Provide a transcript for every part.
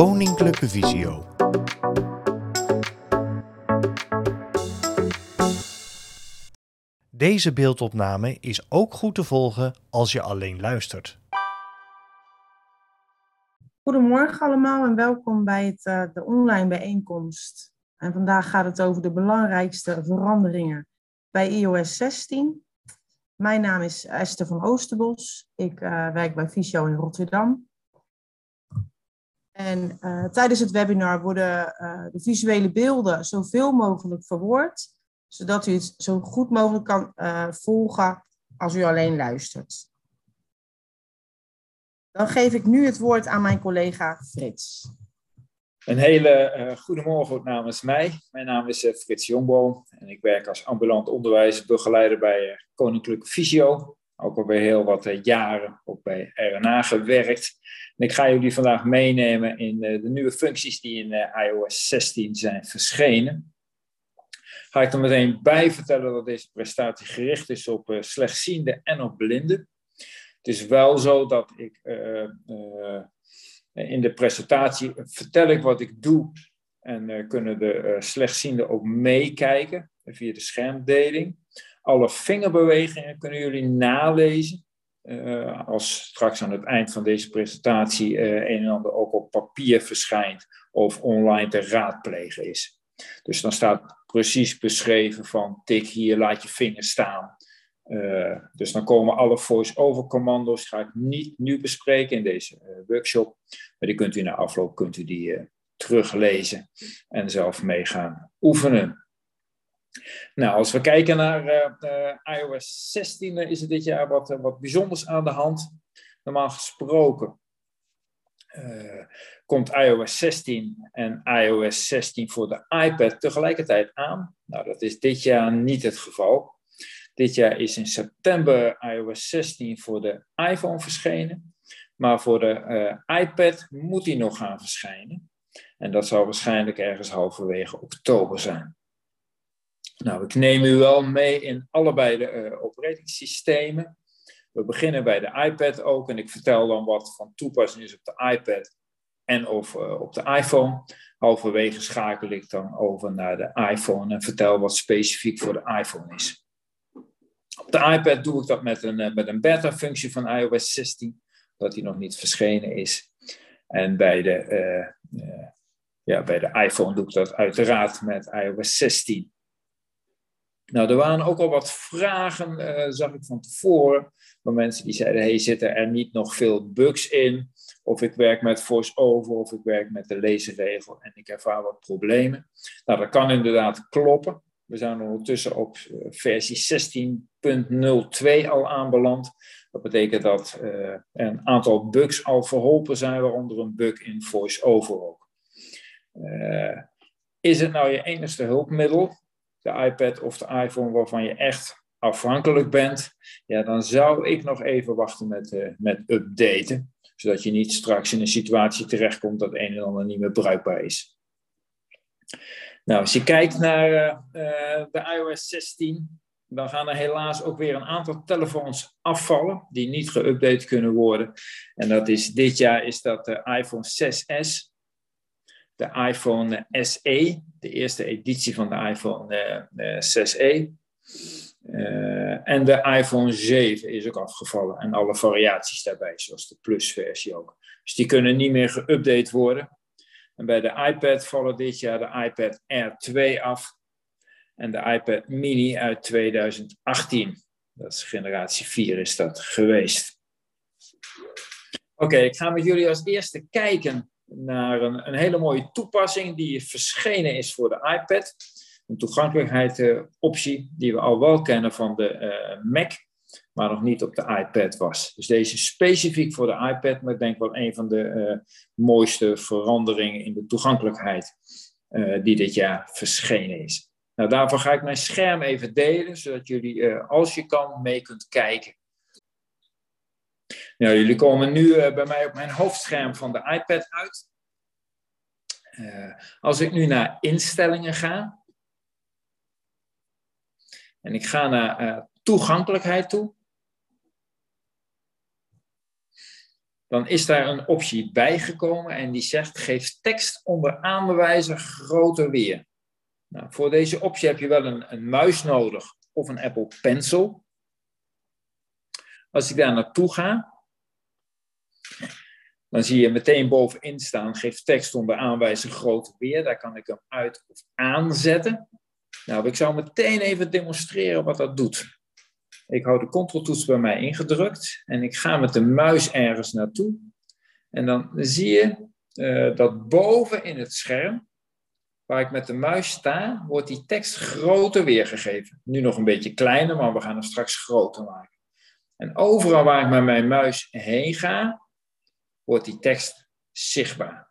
Koninklijke Visio. Deze beeldopname is ook goed te volgen als je alleen luistert. Goedemorgen allemaal en welkom bij het, uh, de online bijeenkomst. En vandaag gaat het over de belangrijkste veranderingen bij iOS 16. Mijn naam is Esther van Oosterbos. Ik uh, werk bij Visio in Rotterdam. En uh, tijdens het webinar worden de visuele beelden zoveel mogelijk verwoord, zodat u het zo goed mogelijk kan volgen als u alleen luistert. Dan geef ik nu het woord aan mijn collega Frits. Een hele goedemorgen ook namens mij. Mijn naam is Frits Jongboom en ik werk als ambulant onderwijsbegeleider bij Koninklijke Visio. Ook alweer heel wat jaren ook bij RNA gewerkt. En ik ga jullie vandaag meenemen in de nieuwe functies die in iOS 16 zijn verschenen. Ga ik er meteen bij vertellen dat deze prestatie gericht is op slechtzienden en op blinden. Het is wel zo dat ik in de presentatie vertel ik wat ik doe en kunnen de slechtzienden ook meekijken via de schermdeling. Alle vingerbewegingen kunnen jullie nalezen. als straks aan het eind van deze presentatie een en ander ook op papier verschijnt of online te raadplegen is. Dus dan staat precies beschreven van tik hier, laat je vinger staan. Uh, dus dan komen alle voice-over commando's, ga ik niet nu bespreken in deze workshop, maar die kunt u na afloop kunt u die teruglezen en zelf mee gaan oefenen. Nou, als we kijken naar iOS 16, dan is er dit jaar wat, wat bijzonders aan de hand. Normaal gesproken komt iOS 16 en iOS 16 voor de iPad tegelijkertijd aan. Nou, dat is dit jaar niet het geval. Dit jaar is in september iOS 16 voor de iPhone verschenen. Maar voor de iPad moet die nog gaan verschijnen. En dat zal waarschijnlijk ergens halverwege oktober zijn. Nou, ik neem u wel mee in allebei de uh, operatingsystemen. We beginnen bij de iPad ook en ik vertel dan wat van toepassing is op de iPad en of uh, op de iPhone. Halverwege schakel ik dan over naar de iPhone en vertel wat specifiek voor de iPhone is. Op de iPad doe ik dat met een, eh, met een beta-functie van iOS 16, dat die nog niet verschenen is. En bij de, ja, bij de iPhone doe ik dat uiteraard met iOS 16. Nou, er waren ook al wat vragen, uh, zag ik van tevoren, van mensen die zeiden, hey, zitten er niet nog veel bugs in? Of ik werk met voice-over, of ik werk met de lezenregel en ik ervaar wat problemen. Nou, dat kan inderdaad kloppen. We zijn ondertussen op eh, versie 16.02 al aanbeland. Dat betekent dat uh, een aantal bugs al verholpen zijn, waaronder een bug in VoiceOver ook. Is het nou je enigste hulpmiddel, iPad of de iPhone, waarvan je echt afhankelijk bent? Ja, dan zou ik nog even wachten met, uh, met updaten, zodat je niet straks in een situatie terechtkomt dat een en ander niet meer bruikbaar is. Nou, als je kijkt naar uh, de iOS 16, dan gaan er helaas ook weer een aantal telefoons afvallen die niet geüpdate kunnen worden. En dat is dit jaar is dat de iPhone 6S, de iPhone SE, de eerste editie van de iPhone uh, 6E. Uh, en de iPhone 7 is ook afgevallen. En alle variaties daarbij, zoals de Plus-versie ook. Dus die kunnen niet meer geüpdate worden. En bij de iPad vallen dit jaar de iPad Air 2 af en de iPad Mini uit 2018. Dat is generatie 4 is dat geweest. Oké, ik ga met jullie als eerste kijken naar een, een hele mooie toepassing die verschenen is voor de iPad. Een toegankelijkheidsoptie die we al wel kennen van de uh, Mac maar nog niet op de iPad was. Dus deze is specifiek voor de iPad, maar ik denk wel een van de uh, mooiste veranderingen in de toegankelijkheid die dit jaar verschenen is. Nou, daarvoor ga ik mijn scherm even delen, zodat jullie, als je kan, mee kunt kijken. Nou, jullie komen nu bij mij op mijn hoofdscherm van de iPad uit. als ik nu naar instellingen ga, en ik ga naar toegankelijkheid toe, dan is daar een optie bijgekomen en die zegt geef tekst onder aanwijzer groter weer. Nou, voor deze optie heb je wel een, een muis nodig of een Apple Pencil. Als ik daar naartoe ga, dan zie je meteen bovenin staan, geef tekst onder aanwijzer groter weer. Daar kan ik hem uit of aanzetten. Nou, ik zou meteen even demonstreren wat dat doet. Ik hou de controltoets bij mij ingedrukt en ik ga met de muis ergens naartoe. En dan zie je uh, dat boven in het scherm, waar ik met de muis sta, wordt die tekst groter weergegeven. Nu nog een beetje kleiner, maar we gaan hem straks groter maken. En overal waar ik met mijn muis heen ga, wordt die tekst zichtbaar.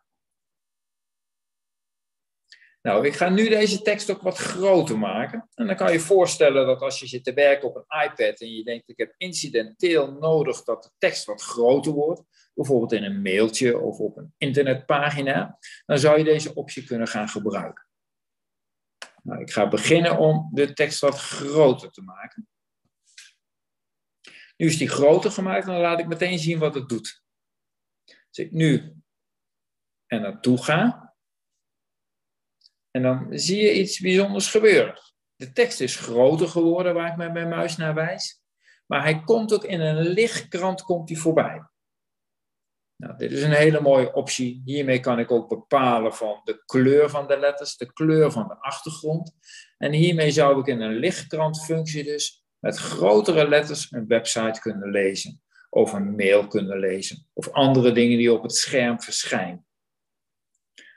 Nou, ik ga nu deze tekst ook wat groter maken. En dan kan je voorstellen dat als je zit te werken op een iPad en je denkt, ik heb incidenteel nodig dat de tekst wat groter wordt, bijvoorbeeld in een mailtje of op een internetpagina, dan zou je deze optie kunnen gaan gebruiken. Nou, ik ga beginnen om de tekst wat groter te maken. Nu is die groter gemaakt en dan laat ik meteen zien wat het doet. Als ik nu er naartoe ga, en dan zie je iets bijzonders gebeuren. De tekst is groter geworden waar ik met mijn muis naar wijs. Maar hij komt ook in een lichtkrant komt hij voorbij. Nou, dit is een hele mooie optie. Hiermee kan ik ook bepalen van de kleur van de letters, de kleur van de achtergrond. En hiermee zou ik in een lichtkrantfunctie dus met grotere letters een website kunnen lezen. Of een mail kunnen lezen. Of andere dingen die op het scherm verschijnen.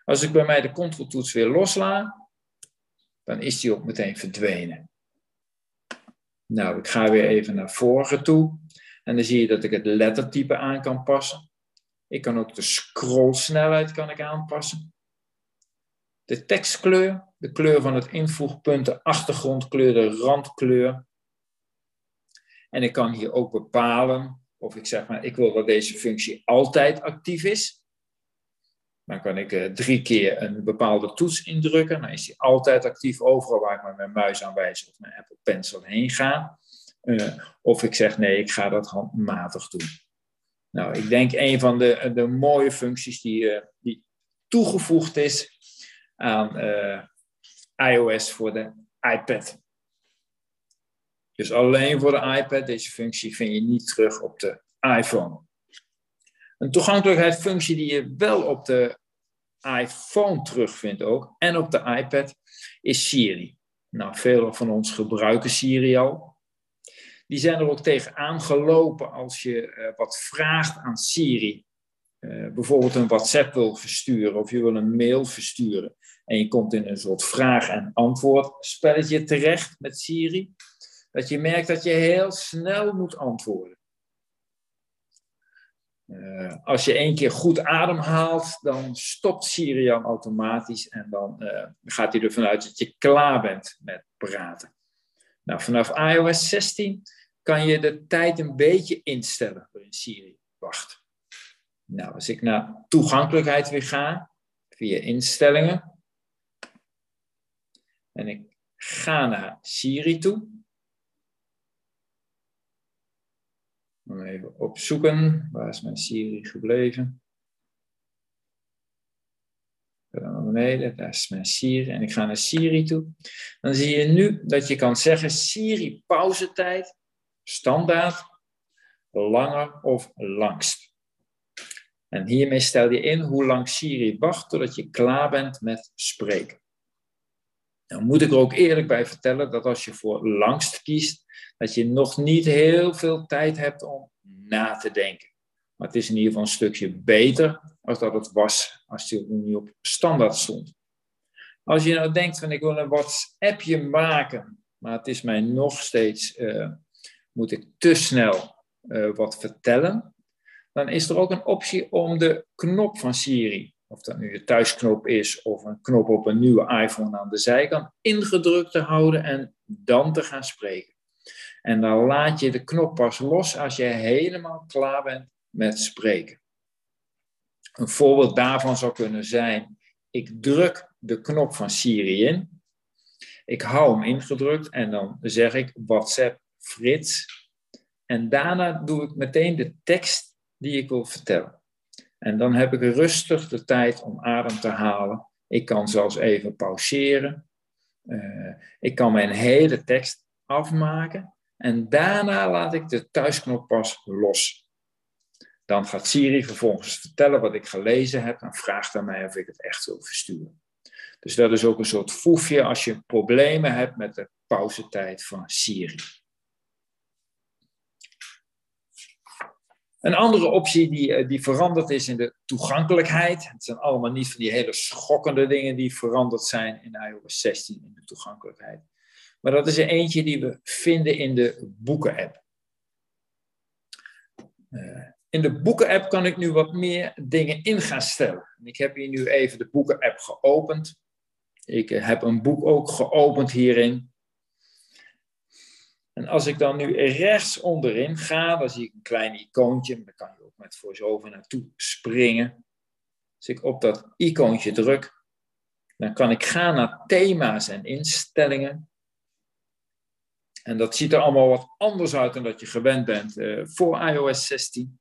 Als ik bij mij de controltoets weer loslaat, dan is die ook meteen verdwenen. Nou, ik ga weer even naar voren toe. En dan zie je dat ik het lettertype aan kan passen. Ik kan ook de scrollsnelheid kan ik aanpassen. De tekstkleur, de kleur van het invoegpunt, de achtergrondkleur, de randkleur. En ik kan hier ook bepalen of ik zeg maar, ik wil dat deze functie altijd actief is. Dan kan ik uh, drie keer een bepaalde toets indrukken. Dan is die altijd actief overal waar ik met mijn muis aanwijs of mijn Apple Pencil heen ga. Uh, of ik zeg nee, ik ga dat handmatig doen. Nou, ik denk een van de, de mooie functies die, die toegevoegd is aan iOS voor de iPad. Dus alleen voor de iPad, deze functie vind je niet terug op de iPhone. Een toegankelijkheidsfunctie die je wel op de iPhone terugvindt ook en op de iPad is Siri. Nou, veel van ons gebruiken Siri al. Die zijn er ook tegen aangelopen als je uh, wat vraagt aan Siri. Uh, bijvoorbeeld een WhatsApp wil versturen of je wil een mail versturen. En je komt in een soort vraag- en antwoordspelletje terecht met Siri. Dat je merkt dat je heel snel moet antwoorden. Uh, als je één keer goed ademhaalt, dan stopt Sirian automatisch en dan uh, gaat hij ervan uit dat je klaar bent met praten. Nou, vanaf iOS 16 kan je de tijd een beetje instellen waarin Siri wacht. Nou, als ik naar toegankelijkheid weer ga, via instellingen, en ik ga naar Siri toe, Even opzoeken. Waar is mijn Siri gebleven? Dan naar beneden, daar is mijn Siri. En ik ga naar Siri toe. Dan zie je nu dat je kan zeggen Siri pauzetijd, standaard, langer of langst. En hiermee stel je in hoe lang Siri wacht totdat je klaar bent met spreken. Dan moet ik er ook eerlijk bij vertellen dat als je voor langst kiest, dat je nog niet heel veel tijd hebt om na te denken. Maar het is in ieder geval een stukje beter als dat het was als je niet op standaard stond. Als je nou denkt van ik wil een WhatsAppje maken, maar het is mij nog steeds, uh, moet ik te snel uh, wat vertellen, dan is er ook een optie om de knop van Siri, of dat nu de thuisknop is of een knop op een nieuwe iPhone aan de zijkant, ingedrukt te houden en dan te gaan spreken. En dan laat je de knop pas los als je helemaal klaar bent met spreken. Een voorbeeld daarvan zou kunnen zijn: ik druk de knop van Siri in. Ik hou hem ingedrukt en dan zeg ik WhatsApp Frits. En daarna doe ik meteen de tekst die ik wil vertellen. En dan heb ik rustig de tijd om adem te halen. Ik kan zelfs even pauzeren. Uh, ik kan mijn hele tekst afmaken. En daarna laat ik de thuisknop pas los. Dan gaat Siri vervolgens vertellen wat ik gelezen heb en vraagt aan mij of ik het echt wil versturen. Dus dat is ook een soort foefje als je problemen hebt met de pauzetijd van Siri. Een andere optie die, eh, die veranderd is in de toegankelijkheid. Het zijn allemaal niet van die hele schokkende dingen die veranderd zijn in iOS 16 in de toegankelijkheid. Maar dat is er eentje die we vinden in de boeken-app. Uh, in de boeken-app kan ik nu wat meer dingen in gaan stellen. Ik heb hier nu even de boeken-app geopend. Ik eh, heb een boek ook geopend hierin. En als ik dan nu rechts onderin ga, dan zie ik een klein icoontje. Daar kan je ook met voice-over naartoe springen. Als ik op dat icoontje druk, dan kan ik gaan naar thema's en instellingen. En dat ziet er allemaal wat anders uit dan dat je gewend bent uh, voor iOS 16.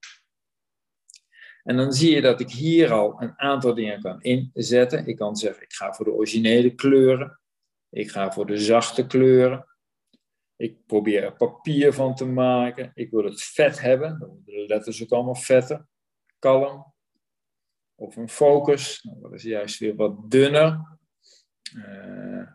En dan zie je dat ik hier al een aantal dingen kan inzetten. Ik kan zeggen, ik ga voor de originele kleuren. Ik ga voor de zachte kleuren. Ik probeer er papier van te maken. Ik wil het vet hebben. Dan worden de letters ook allemaal vetter. Kalm. Of een focus. Nou, dat is juist weer wat dunner. Uh,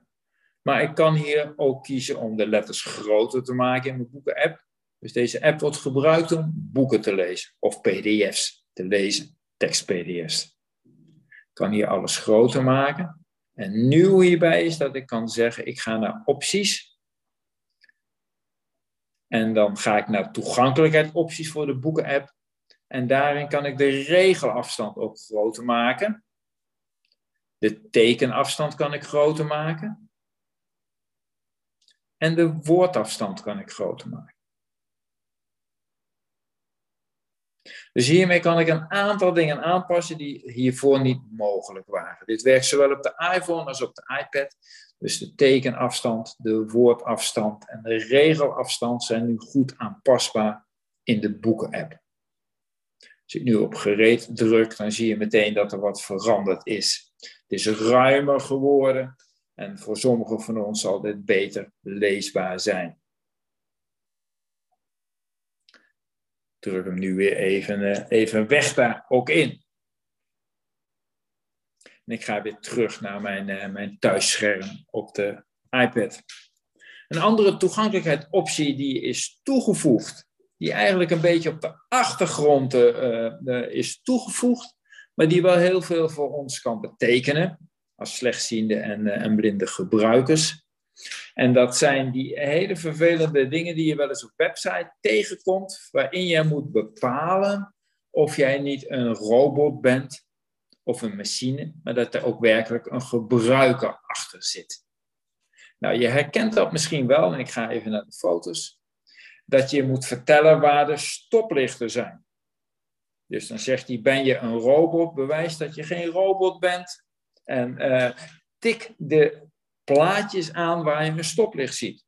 maar ik kan hier ook kiezen om de letters groter te maken in mijn boeken-app. Dus deze app wordt gebruikt om boeken te lezen of PDF's te lezen, tekst-PDF's. Ik kan hier alles groter maken. En nieuw hierbij is dat ik kan zeggen: ik ga naar opties. En dan ga ik naar toegankelijkheid opties voor de boeken-app. En daarin kan ik de regelafstand ook groter maken. De tekenafstand kan ik groter maken. En de woordafstand kan ik groter maken. Dus hiermee kan ik een aantal dingen aanpassen die hiervoor niet mogelijk waren. Dit werkt zowel op de iPhone als op de iPad. Dus de tekenafstand, de woordafstand en de regelafstand zijn nu goed aanpasbaar in de boeken-app. Als ik nu op gereed druk, dan zie je meteen dat er wat veranderd is. Het is ruimer geworden. En voor sommigen van ons zal dit beter leesbaar zijn. Druk hem nu weer even, eh, even weg daar ook in. En ik ga weer terug naar mijn, uh, mijn thuisscherm op de iPad. Een andere toegankelijkheidsoptie die is toegevoegd, die eigenlijk een beetje op de achtergrond uh, is toegevoegd, maar die wel heel veel voor ons kan betekenen als slechtziende en, eh, en blinde gebruikers. En dat zijn die hele vervelende dingen die je wel eens op website tegenkomt, waarin je moet bepalen of jij niet een robot bent of een machine, maar dat er ook werkelijk een gebruiker achter zit. Nou, je herkent dat misschien wel, en ik ga even naar de foto's, dat je moet vertellen waar de stoplichten zijn. Dus dan zegt hij, ben je een robot? Bewijs dat je geen robot bent. En uh, tik de plaatjes aan waar je een stoplicht ziet.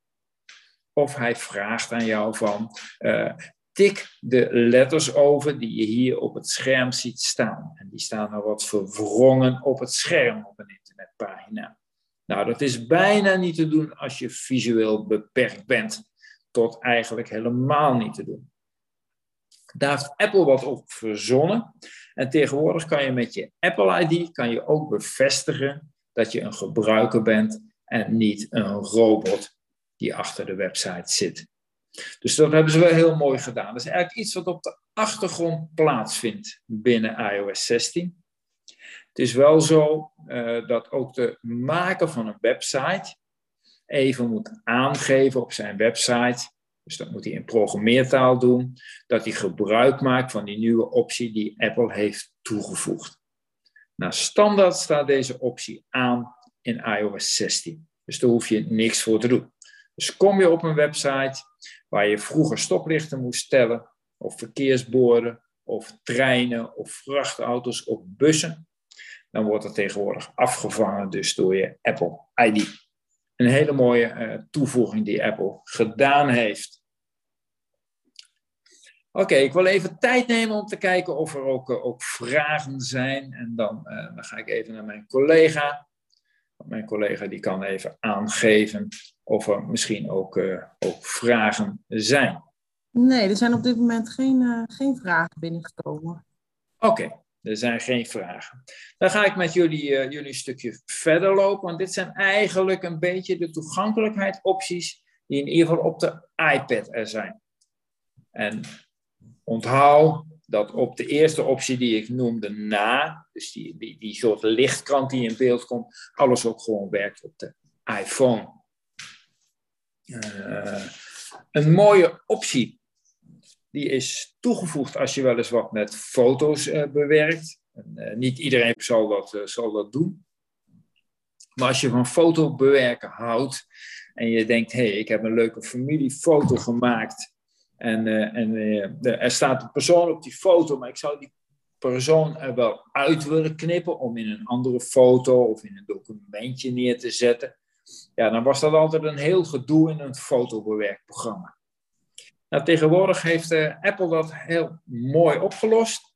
Of hij vraagt aan jou van, uh, tik de letters over die je hier op het scherm ziet staan. En die staan er wat verwrongen op het scherm op een internetpagina. Nou, dat is bijna niet te doen als je visueel beperkt bent. Tot eigenlijk helemaal niet te doen. Daar heeft Apple wat op verzonnen. En tegenwoordig kan je met je Apple ID kan je ook bevestigen dat je een gebruiker bent en niet een robot die achter de website zit. Dus dat hebben ze wel heel mooi gedaan. Dat is eigenlijk iets wat op de achtergrond plaatsvindt binnen iOS 16. Het is wel zo uh, dat ook de maker van een website even moet aangeven op zijn website dus dat moet hij in programmeertaal doen, dat hij gebruik maakt van die nieuwe optie die Apple heeft toegevoegd. Nou, standaard staat deze optie aan in iOS 16. Dus daar hoef je niks voor te doen. Dus kom je op een website waar je vroeger stoplichten moest stellen, of verkeersborden, of treinen, of vrachtauto's, of bussen, dan wordt dat tegenwoordig afgevangen dus door je Apple ID. Een hele mooie uh, toevoeging die Apple gedaan heeft. Oké, ik wil even tijd nemen om te kijken of er ook, eh, ook vragen zijn. En dan, uh, dan ga ik even naar mijn collega. Mijn collega die kan even aangeven of er misschien ook, uh, ook vragen zijn. Nee, er zijn op dit moment geen, uh, geen vragen binnengekomen. Oké, er zijn geen vragen. Dan ga ik met jullie, uh, jullie een stukje verder lopen, want dit zijn eigenlijk een beetje de toegankelijkheidsopties die in ieder geval op de iPad er zijn. En onthoud dat op de eerste optie die ik noemde na, dus die, die, die soort lichtkrant die in beeld komt, alles ook gewoon werkt op de iPhone. Uh, een mooie optie, die is toegevoegd als je wel eens wat met foto's uh, bewerkt. En, uh, niet iedereen zal dat, zal dat doen. Maar als je van foto bewerken houdt en je denkt, hé, hey, ik heb een leuke familiefoto gemaakt en, en er staat een persoon op die foto, maar ik zou die persoon er wel uit willen knippen om in een andere foto of in een documentje neer te zetten. Ja, dan was dat altijd een heel gedoe in een fotobewerkprogramma. Nou, tegenwoordig heeft uh, Apple dat heel mooi opgelost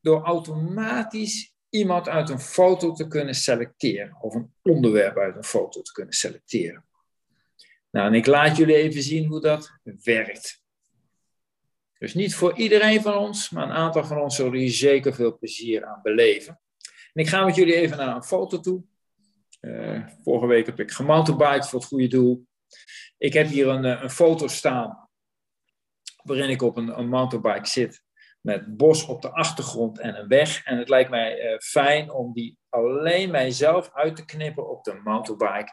door automatisch iemand uit een foto te kunnen selecteren of een onderwerp uit een foto te kunnen selecteren. Nou, en ik laat jullie even zien hoe dat werkt. Dus niet voor iedereen van ons, maar een aantal van ons zullen hier zeker veel plezier aan beleven. En ik ga met jullie even naar een foto toe. Uh, vorige week heb ik gemountainbiked voor het goede doel. Ik heb hier een, een foto staan waarin ik op een, mountainbike zit met bos op de achtergrond en een weg. En het lijkt mij uh, fijn om die alleen mijzelf uit te knippen op de mountainbike.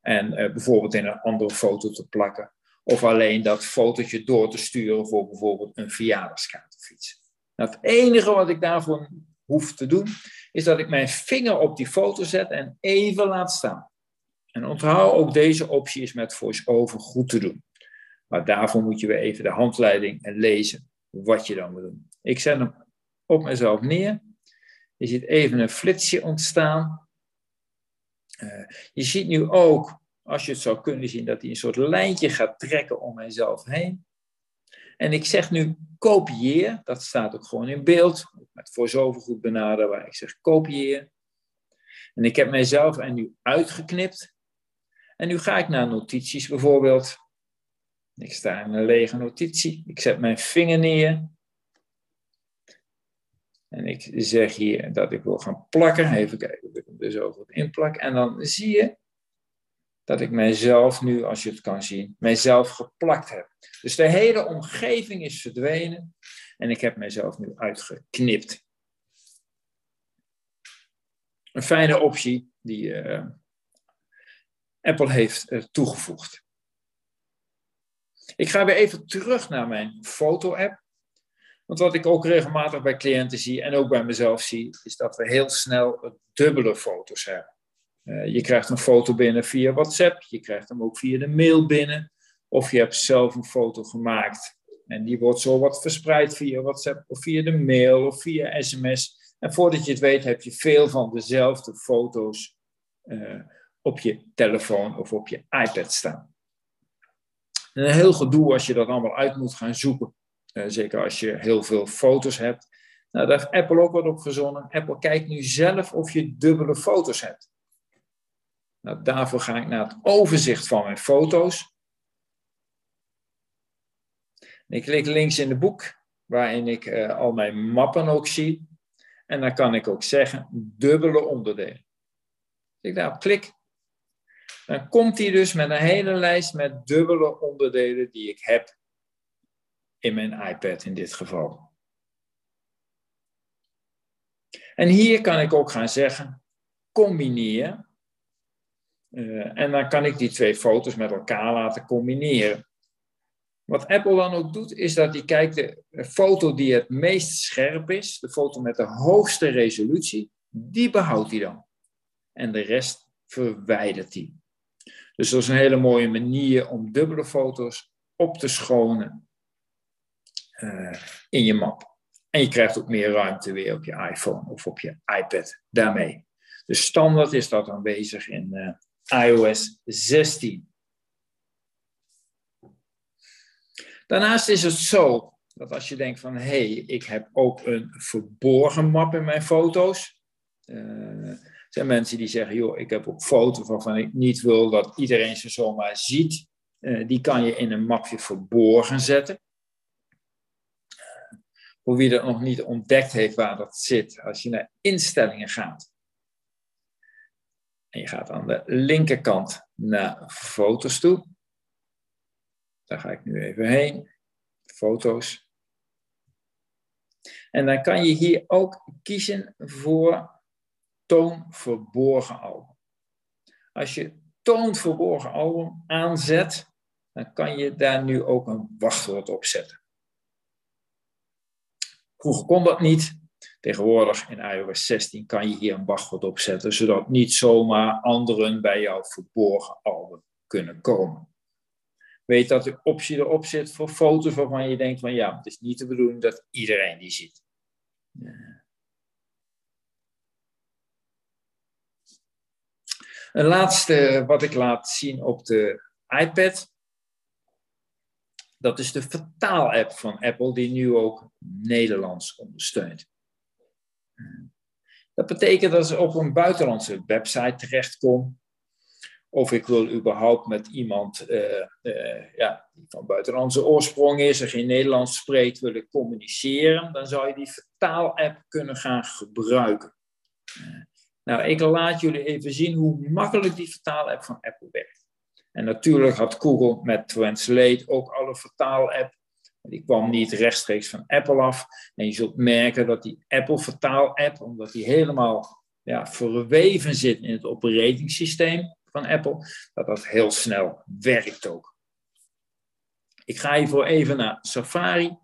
En bijvoorbeeld in een andere foto te plakken. Of alleen dat fotootje door te sturen voor bijvoorbeeld een verjaardagskaart. Nou, het enige wat ik daarvoor hoef te doen, is dat ik mijn vinger op die foto zet en even laat staan. En onthoud ook deze optie is met VoiceOver goed te doen. Maar daarvoor moet je weer even de handleiding en lezen wat je dan moet doen. Ik zet hem op mezelf neer. Je ziet even een flitsje ontstaan. Uh, je ziet nu ook als je het zou kunnen zien, dat hij een soort lijntje gaat trekken om mijzelf heen. En ik zeg nu kopieer, dat staat ook gewoon in beeld, met voor zoveel goed benaderen waar ik zeg kopieer. En ik heb mijzelf er nu uitgeknipt. En nu ga ik naar notities bijvoorbeeld. Ik sta in een lege notitie. Ik zet mijn vinger neer. En ik zeg hier dat ik wil gaan plakken. Even kijken of ik hem er zo goed inplak. En dan zie je dat ik mijzelf nu, als je het kan zien, mijzelf geplakt heb. Dus de hele omgeving is verdwenen en ik heb mijzelf nu uitgeknipt. Een fijne optie die uh, Apple heeft toegevoegd. Ik ga weer even terug naar mijn foto-app. Want wat ik ook regelmatig bij cliënten zie en ook bij mezelf zie, is dat we heel snel dubbele foto's hebben. Uh, je krijgt een foto binnen via WhatsApp, je krijgt hem ook via de mail binnen, of je hebt zelf een foto gemaakt en die wordt zo wat verspreid via WhatsApp of via de mail of via sms. En voordat je het weet heb je veel van dezelfde foto's uh, op je telefoon of op je iPad staan. En een heel gedoe als je dat allemaal uit moet gaan zoeken. Uh, zeker als je heel veel foto's hebt. Nou, daar heeft Apple ook wat op verzonnen. Apple kijkt nu zelf of je dubbele foto's hebt. Nou, daarvoor ga ik naar het overzicht van mijn foto's. Ik klik links in de boek, waarin ik uh, al mijn mappen ook zie. En dan kan ik ook zeggen, dubbele onderdelen. Als ik daarop klik, dan komt hij dus met een hele lijst met dubbele onderdelen die ik heb in mijn iPad in dit geval. En hier kan ik ook gaan zeggen, combineer uh, en dan kan ik die twee foto's met elkaar laten combineren. Wat Apple dan ook doet, is dat hij kijkt de foto die het meest scherp is, de foto met de hoogste resolutie, die behoudt hij dan. En de rest verwijdert hij. Dus dat is een hele mooie manier om dubbele foto's op te schonen uh, in je map. En je krijgt ook meer ruimte weer op je iPhone of op je iPad daarmee. Dus standaard is dat aanwezig in, uh, iOS 16. Daarnaast is het zo dat als je denkt van hé, hey, ik heb ook een verborgen map in mijn foto's. Uh, er zijn mensen die zeggen, joh, ik heb ook foto's waarvan ik niet wil dat iedereen ze zomaar ziet. Uh, die kan je in een mapje verborgen zetten. Voor wie dat nog niet ontdekt heeft waar dat zit, als je naar instellingen gaat. En je gaat aan de linkerkant naar foto's toe. Daar ga ik nu even heen. Foto's. En dan kan je hier ook kiezen voor toon verborgen album. Als je toon verborgen album aanzet, dan kan je daar nu ook een wachtwoord op zetten. Vroeger kon dat niet. Tegenwoordig in iOS 16 kan je hier een wachtwoord op zetten, zodat niet zomaar anderen bij jouw verborgen album kunnen komen. Weet dat de optie erop zit voor foto's waarvan je denkt van ja, het is niet de bedoeling dat iedereen die ziet. Een laatste wat ik laat zien op de iPad. Dat is de vertaal-app van Apple, die nu ook Nederlands ondersteunt. Dat betekent dat ze op een buitenlandse website terechtkom. Of ik wil überhaupt met iemand uh, uh, ja, die van buitenlandse oorsprong is en geen Nederlands spreekt, willen communiceren. Dan zou je die vertaal-app kunnen gaan gebruiken. Uh, nou, ik laat jullie even zien hoe makkelijk die vertaal-app van Apple werkt. En natuurlijk had Google met Translate ook alle vertaal-app. Die kwam niet rechtstreeks van Apple af. En je zult merken dat die Apple vertaal-app, omdat die helemaal ja, verweven zit in het operatingsysteem van Apple, dat dat heel snel werkt ook. Ik ga hiervoor even naar Safari.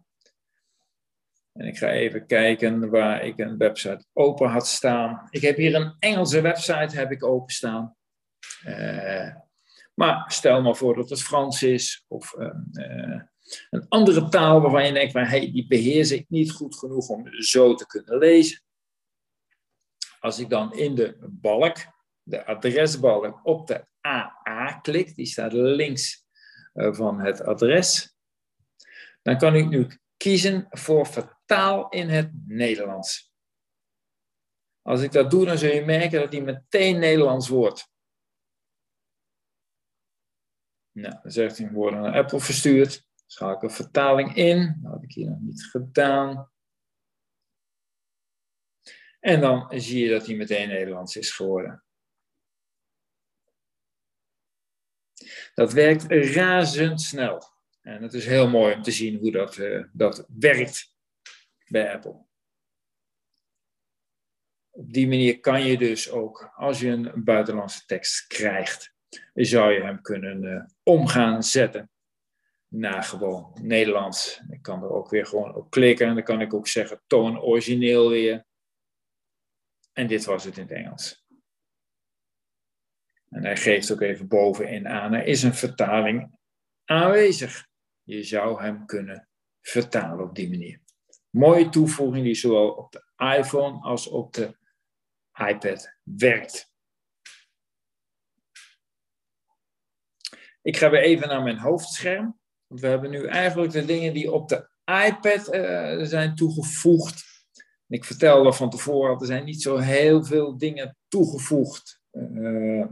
En ik ga even kijken waar ik een website open had staan. Ik heb hier een Engelse website heb ik openstaan. Uh, maar stel maar voor dat het Frans is of uh, een andere taal waarvan je denkt, van, hey, die beheers ik niet goed genoeg om zo te kunnen lezen. Als ik dan in de balk, de adresbalk, op de AA klik, die staat links uh, van het adres, dan kan ik nu kiezen voor vertaal in het Nederlands. Als ik dat doe, dan zul je merken dat die meteen Nederlands wordt. Nou, dan zegt hij, worden naar Apple verstuurd. Schakel vertaling in. Dat had ik hier nog niet gedaan. En dan zie je dat hij meteen Nederlands is geworden. Dat werkt razendsnel. En het is heel mooi om te zien hoe dat, uh, dat werkt bij Apple. Op die manier kan je dus ook, als je een buitenlandse tekst krijgt, zou je hem kunnen uh, omgaan zetten naar gewoon Nederlands. Ik kan er ook weer gewoon op klikken en dan kan ik ook zeggen toon origineel weer. En dit was het in het Engels. En hij geeft ook even bovenin aan, er is een vertaling aanwezig. Je zou hem kunnen vertalen op die manier. Mooie toevoeging die zowel op de iPhone als op de iPad werkt. Ik ga weer even naar mijn hoofdscherm. We hebben nu eigenlijk de dingen die op de iPad uh, zijn toegevoegd. Ik vertelde van tevoren, er zijn niet zo heel veel dingen toegevoegd uh,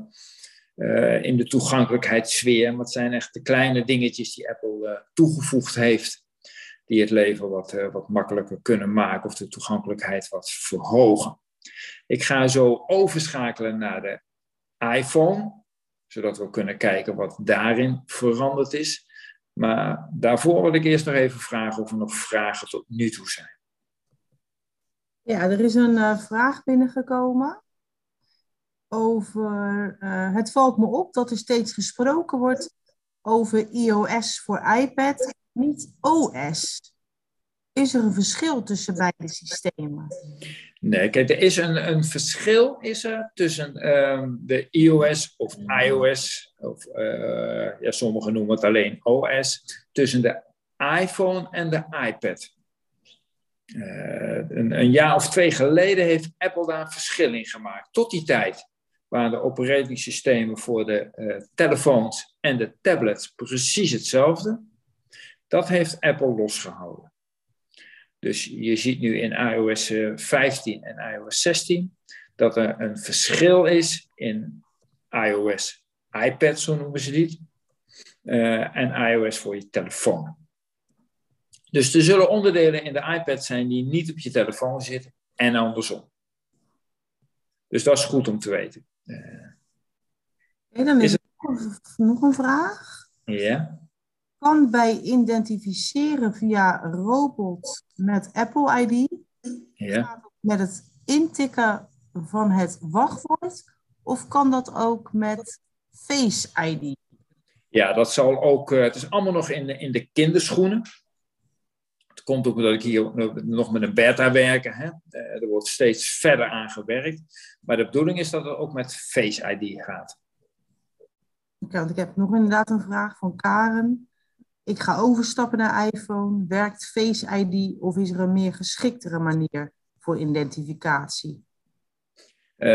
uh, in de toegankelijkheidssfeer. Maar het zijn echt de kleine dingetjes die Apple toegevoegd heeft. Die het leven wat, wat makkelijker kunnen maken of de toegankelijkheid wat verhogen. Ik ga zo overschakelen naar de iPhone, zodat we kunnen kijken wat daarin veranderd is. Maar daarvoor wil ik eerst nog even vragen of er nog vragen tot nu toe zijn. Ja, er is een uh, vraag binnengekomen over. Uh, het valt me op dat er steeds gesproken wordt over iOS voor iPad, niet OS. Is er een verschil tussen beide systemen? Nee, kijk, er is een, een verschil is er tussen um, de iOS of iOS, of uh, ja, sommigen noemen het alleen OS, tussen de iPhone en de iPad. Uh, een, een, jaar of twee geleden heeft Apple daar een verschil in gemaakt. Tot die tijd waren de operatingsystemen voor de uh, telefoons en de tablets precies hetzelfde. Dat heeft Apple losgehouden. Dus je ziet nu in iOS 15 en iOS 16 dat er een verschil is in iOS iPad, zo noemen ze die, en iOS voor je telefoon. Dus er zullen onderdelen in de iPad zijn die niet op je telefoon zitten en andersom. Dus dat is goed om te weten. Uh, dan is, nog een vraag. Ja. Kan bij identificeren via robot met Apple ID, ja. met het intikken van het wachtwoord, of kan dat ook met Face ID? Ja, dat zal ook. Uh, het is allemaal nog in de, in de kinderschoenen. Het komt ook omdat ik hier nog met een beta werk. Hè. Eh, er wordt steeds verder aan gewerkt. Maar de bedoeling is dat het ook met Face ID gaat. Oké, want ik heb nog inderdaad een vraag van Karen. Ik ga overstappen naar iPhone. Werkt Face ID of is er een meer geschiktere manier voor identificatie? Uh,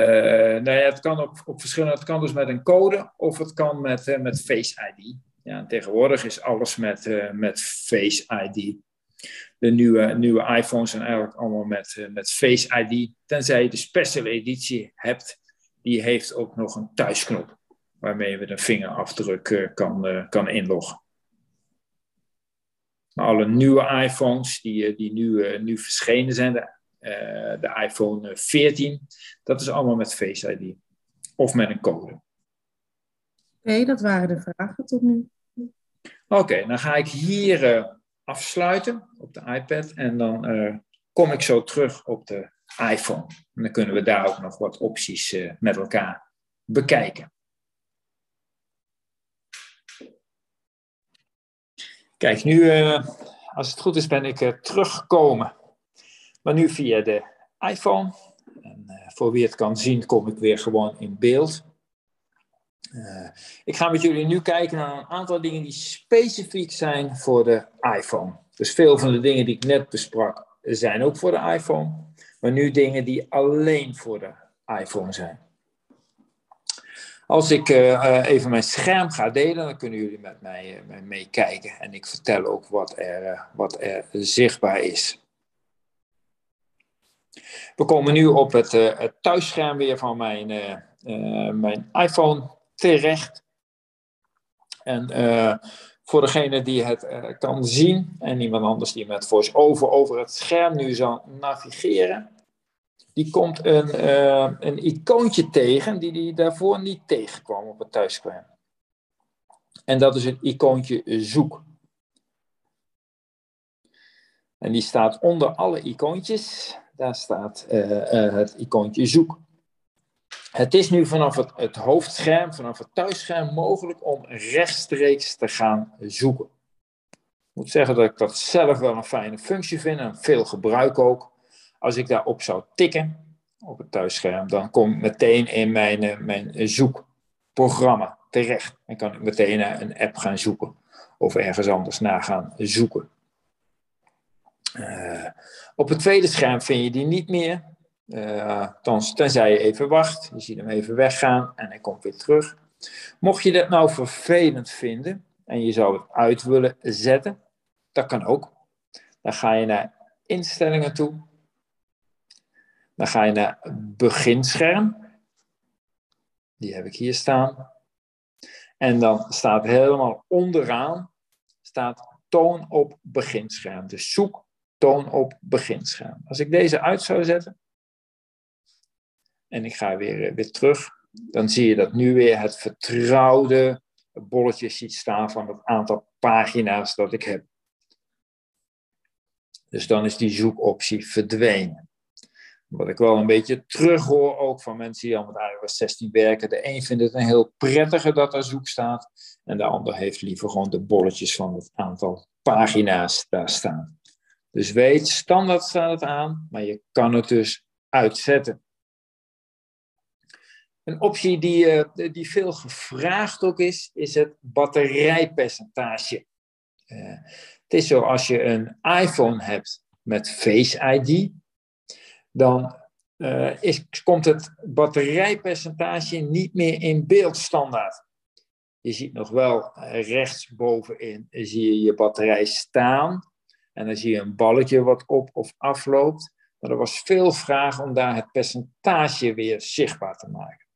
nou ja, het kan op, op verschillende. Het kan dus met een code of het kan met, uh, met Face ID. Ja, tegenwoordig is alles met, uh, met Face ID de nieuwe, nieuwe iPhones zijn eigenlijk allemaal met, met Face ID. Tenzij je de special editie hebt, die heeft ook nog een thuisknop. Waarmee je met een vingerafdruk kan, kan inloggen. Maar alle nieuwe iPhones die, die nu, nu verschenen zijn, de, de iPhone 14, dat is allemaal met Face ID. Of met een code. Oké, okay, dat waren de vragen tot nu. Oké, okay, dan ga ik hier afsluiten op de iPad en dan uh, kom ik zo terug op de iPhone. En dan kunnen we daar ook nog wat opties uh, met elkaar bekijken. Kijk, nu, uh, als het goed is, ben ik teruggekomen. Maar nu via de iPhone. En voor wie het kan zien, kom ik weer gewoon in beeld. Ik ga met jullie nu kijken naar een aantal dingen die specifiek zijn voor de iPhone. Dus veel van de dingen die ik net besprak zijn ook voor de iPhone, maar nu dingen die alleen voor de iPhone zijn. Als ik uh, even mijn scherm ga delen, dan kunnen jullie met mij uh, meekijken. En ik vertel ook wat er, wat er zichtbaar is. We komen nu op het, thuisscherm weer van mijn, mijn iPhone terecht. En voor degene die het kan zien en iemand anders die met voice-over over het scherm nu zal navigeren, die komt een, uh, een icoontje tegen die hij daarvoor niet tegenkwam op het thuisscherm. En dat is het icoontje zoek. En die staat onder alle icoontjes. Daar staat het icoontje zoek. Het is nu vanaf het, het, hoofdscherm, vanaf het thuisscherm, mogelijk om rechtstreeks te gaan zoeken. Ik moet zeggen dat ik dat zelf wel een fijne functie vind en veel gebruik ook. Als ik daarop zou tikken op het thuisscherm, dan kom ik meteen in mijn, eh, mijn zoekprogramma terecht. En kan ik meteen naar een app gaan zoeken of ergens anders naar gaan zoeken. Uh, op het tweede scherm vind je die niet meer. Uh, tenzij je even wacht, je ziet hem even weggaan en hij komt weer terug. Mocht je dat nou vervelend vinden en je zou het uit willen zetten, dat kan ook. Dan ga je naar instellingen toe. Dan ga je naar beginscherm. Die heb ik hier staan. En dan staat helemaal onderaan staat toon op beginscherm. Dus zoek toon op beginscherm. Als ik deze uit zou zetten, en ik ga weer, weer terug, dan zie je dat nu weer het vertrouwde bolletje ziet staan van het aantal pagina's dat ik heb. Dus dan is die zoekoptie verdwenen. Wat ik wel een beetje terughoor ook van mensen die al met iOS 16 werken. De een vindt het een heel prettige dat er zoek staat. En de ander heeft liever gewoon de bolletjes van het aantal pagina's daar staan. Dus weet, standaard staat het aan, maar je kan het dus uitzetten. Een optie die, uh, die veel gevraagd ook is, is het batterijpercentage. Uh, het is zo als je een iPhone hebt met Face ID, dan uh, is, komt het batterijpercentage niet meer in beeld standaard. Je ziet nog wel rechtsbovenin zie je je batterij staan, En dan zie je een balletje wat op of afloopt. Maar er was veel vraag om daar het percentage weer zichtbaar te maken.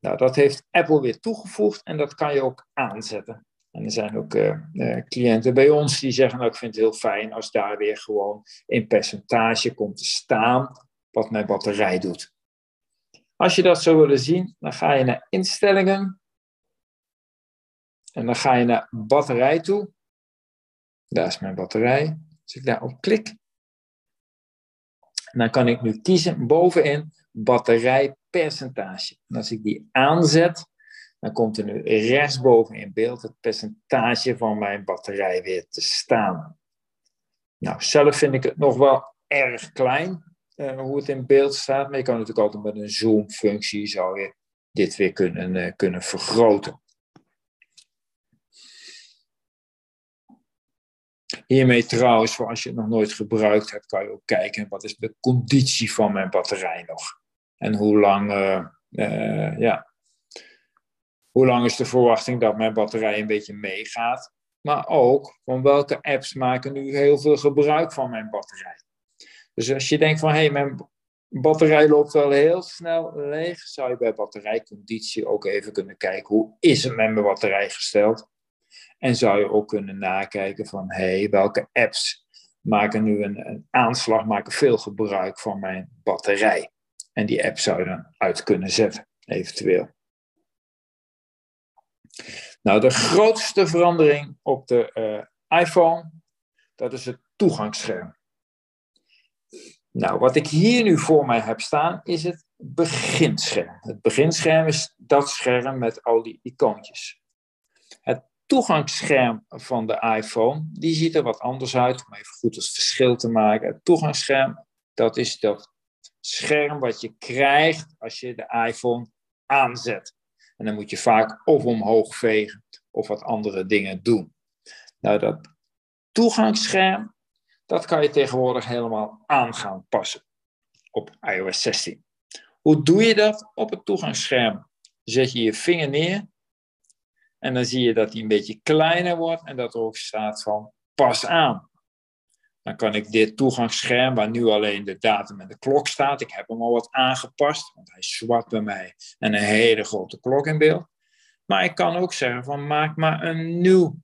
Nou, dat heeft Apple weer toegevoegd en dat kan je ook aanzetten. En er zijn ook uh, uh, cliënten bij ons die zeggen, nou, ik vind het heel fijn als daar weer gewoon in percentage komt te staan wat mijn batterij doet. Als je dat zou willen zien, dan ga je naar instellingen. En dan ga je naar batterij toe. Daar is mijn batterij. Als ik daarop klik, dan kan ik nu kiezen bovenin batterijpercentage. En als ik die aanzet, dan komt er nu rechtsboven in beeld het percentage van mijn batterij weer te staan. Nou, zelf vind ik het nog wel erg klein, uh, hoe het in beeld staat. Maar je kan natuurlijk altijd met een zoom-functie zou je dit weer kunnen, uh, kunnen vergroten. Hiermee trouwens, voor als je het nog nooit gebruikt hebt, kan je ook kijken wat is de conditie van mijn batterij nog. En hoe lang, uh, ja, hoe lang is de verwachting dat mijn batterij een beetje meegaat. Maar ook van welke apps maken nu heel veel gebruik van mijn batterij. Dus als je denkt van hé, hey, mijn batterij loopt wel heel snel leeg, zou je bij batterijconditie ook even kunnen kijken hoe is het met mijn batterij gesteld. En zou je ook kunnen nakijken van hé, hey, welke apps maken nu een, een aanslag, maken veel gebruik van mijn batterij. En die app zou je dan uit kunnen zetten, eventueel. Nou, de grootste verandering op de uh, iPhone, dat is het toegangsscherm. Nou, wat ik hier nu voor mij heb staan, is het beginscherm. Het beginscherm is dat scherm met al die icoontjes. Het toegangsscherm van de iPhone, die ziet er wat anders uit, om even goed het verschil te maken. Het toegangsscherm, dat is dat scherm wat je krijgt als je de iPhone aanzet. En dan moet je vaak of omhoog vegen of wat andere dingen doen. Nou, dat toegangsscherm, dat kan je tegenwoordig helemaal aan gaan passen op iOS 16. Hoe doe je dat? Op het toegangsscherm zet je je vinger neer en dan zie je dat hij een beetje kleiner wordt en dat er ook staat van pas aan. Dan kan ik dit toegangsscherm, waar nu alleen de datum en de klok staat, ik heb hem al wat aangepast, want hij zwart bij mij en een hele grote klok in beeld. Maar ik kan ook zeggen van maak maar een nieuw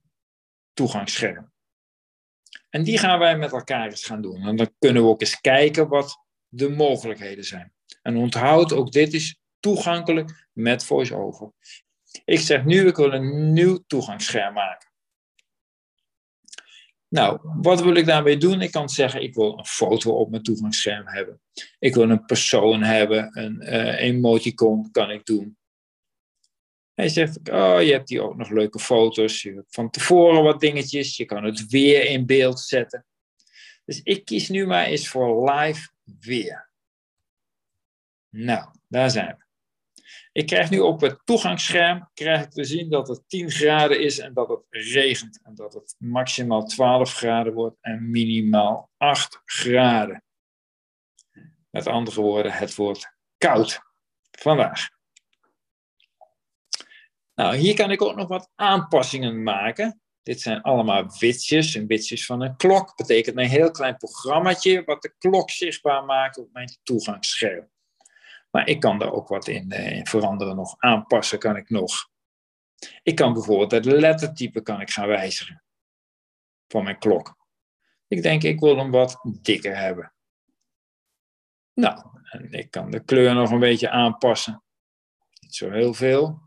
toegangsscherm. En die gaan wij met elkaar eens gaan doen. En dan kunnen we ook eens kijken wat de mogelijkheden zijn. En onthoud, ook dit is toegankelijk met VoiceOver. Ik zeg nu, ik wil een nieuw toegangsscherm maken. Nou, wat wil ik daarmee doen? Ik kan zeggen, ik wil een foto op mijn toegangsscherm hebben. Ik wil een persoon hebben, een uh, emoticon kan ik doen. Hij zegt, oh, je hebt hier ook nog leuke foto's. Je hebt van tevoren wat dingetjes. Je kan het weer in beeld zetten. Dus ik kies nu maar eens voor live weer. Nou, daar zijn we. Ik krijg nu op het toegangsscherm krijg ik te zien dat het 10 graden is en dat het regent. En dat het maximaal 12 graden wordt en minimaal 8 graden. Met andere woorden, het wordt koud vandaag. Nou, hier kan ik ook nog wat aanpassingen maken. Dit zijn allemaal witsjes. Een witsjes van een klok betekent een heel klein programmaatje wat de klok zichtbaar maakt op mijn toegangsscherm. Maar ik kan daar ook wat in, eh, in veranderen, nog aanpassen kan ik nog. Ik kan bijvoorbeeld het lettertype kan ik gaan wijzigen van mijn klok. Ik denk, ik wil hem wat dikker hebben. Nou, ik kan de kleur nog een beetje aanpassen. Niet zo heel veel.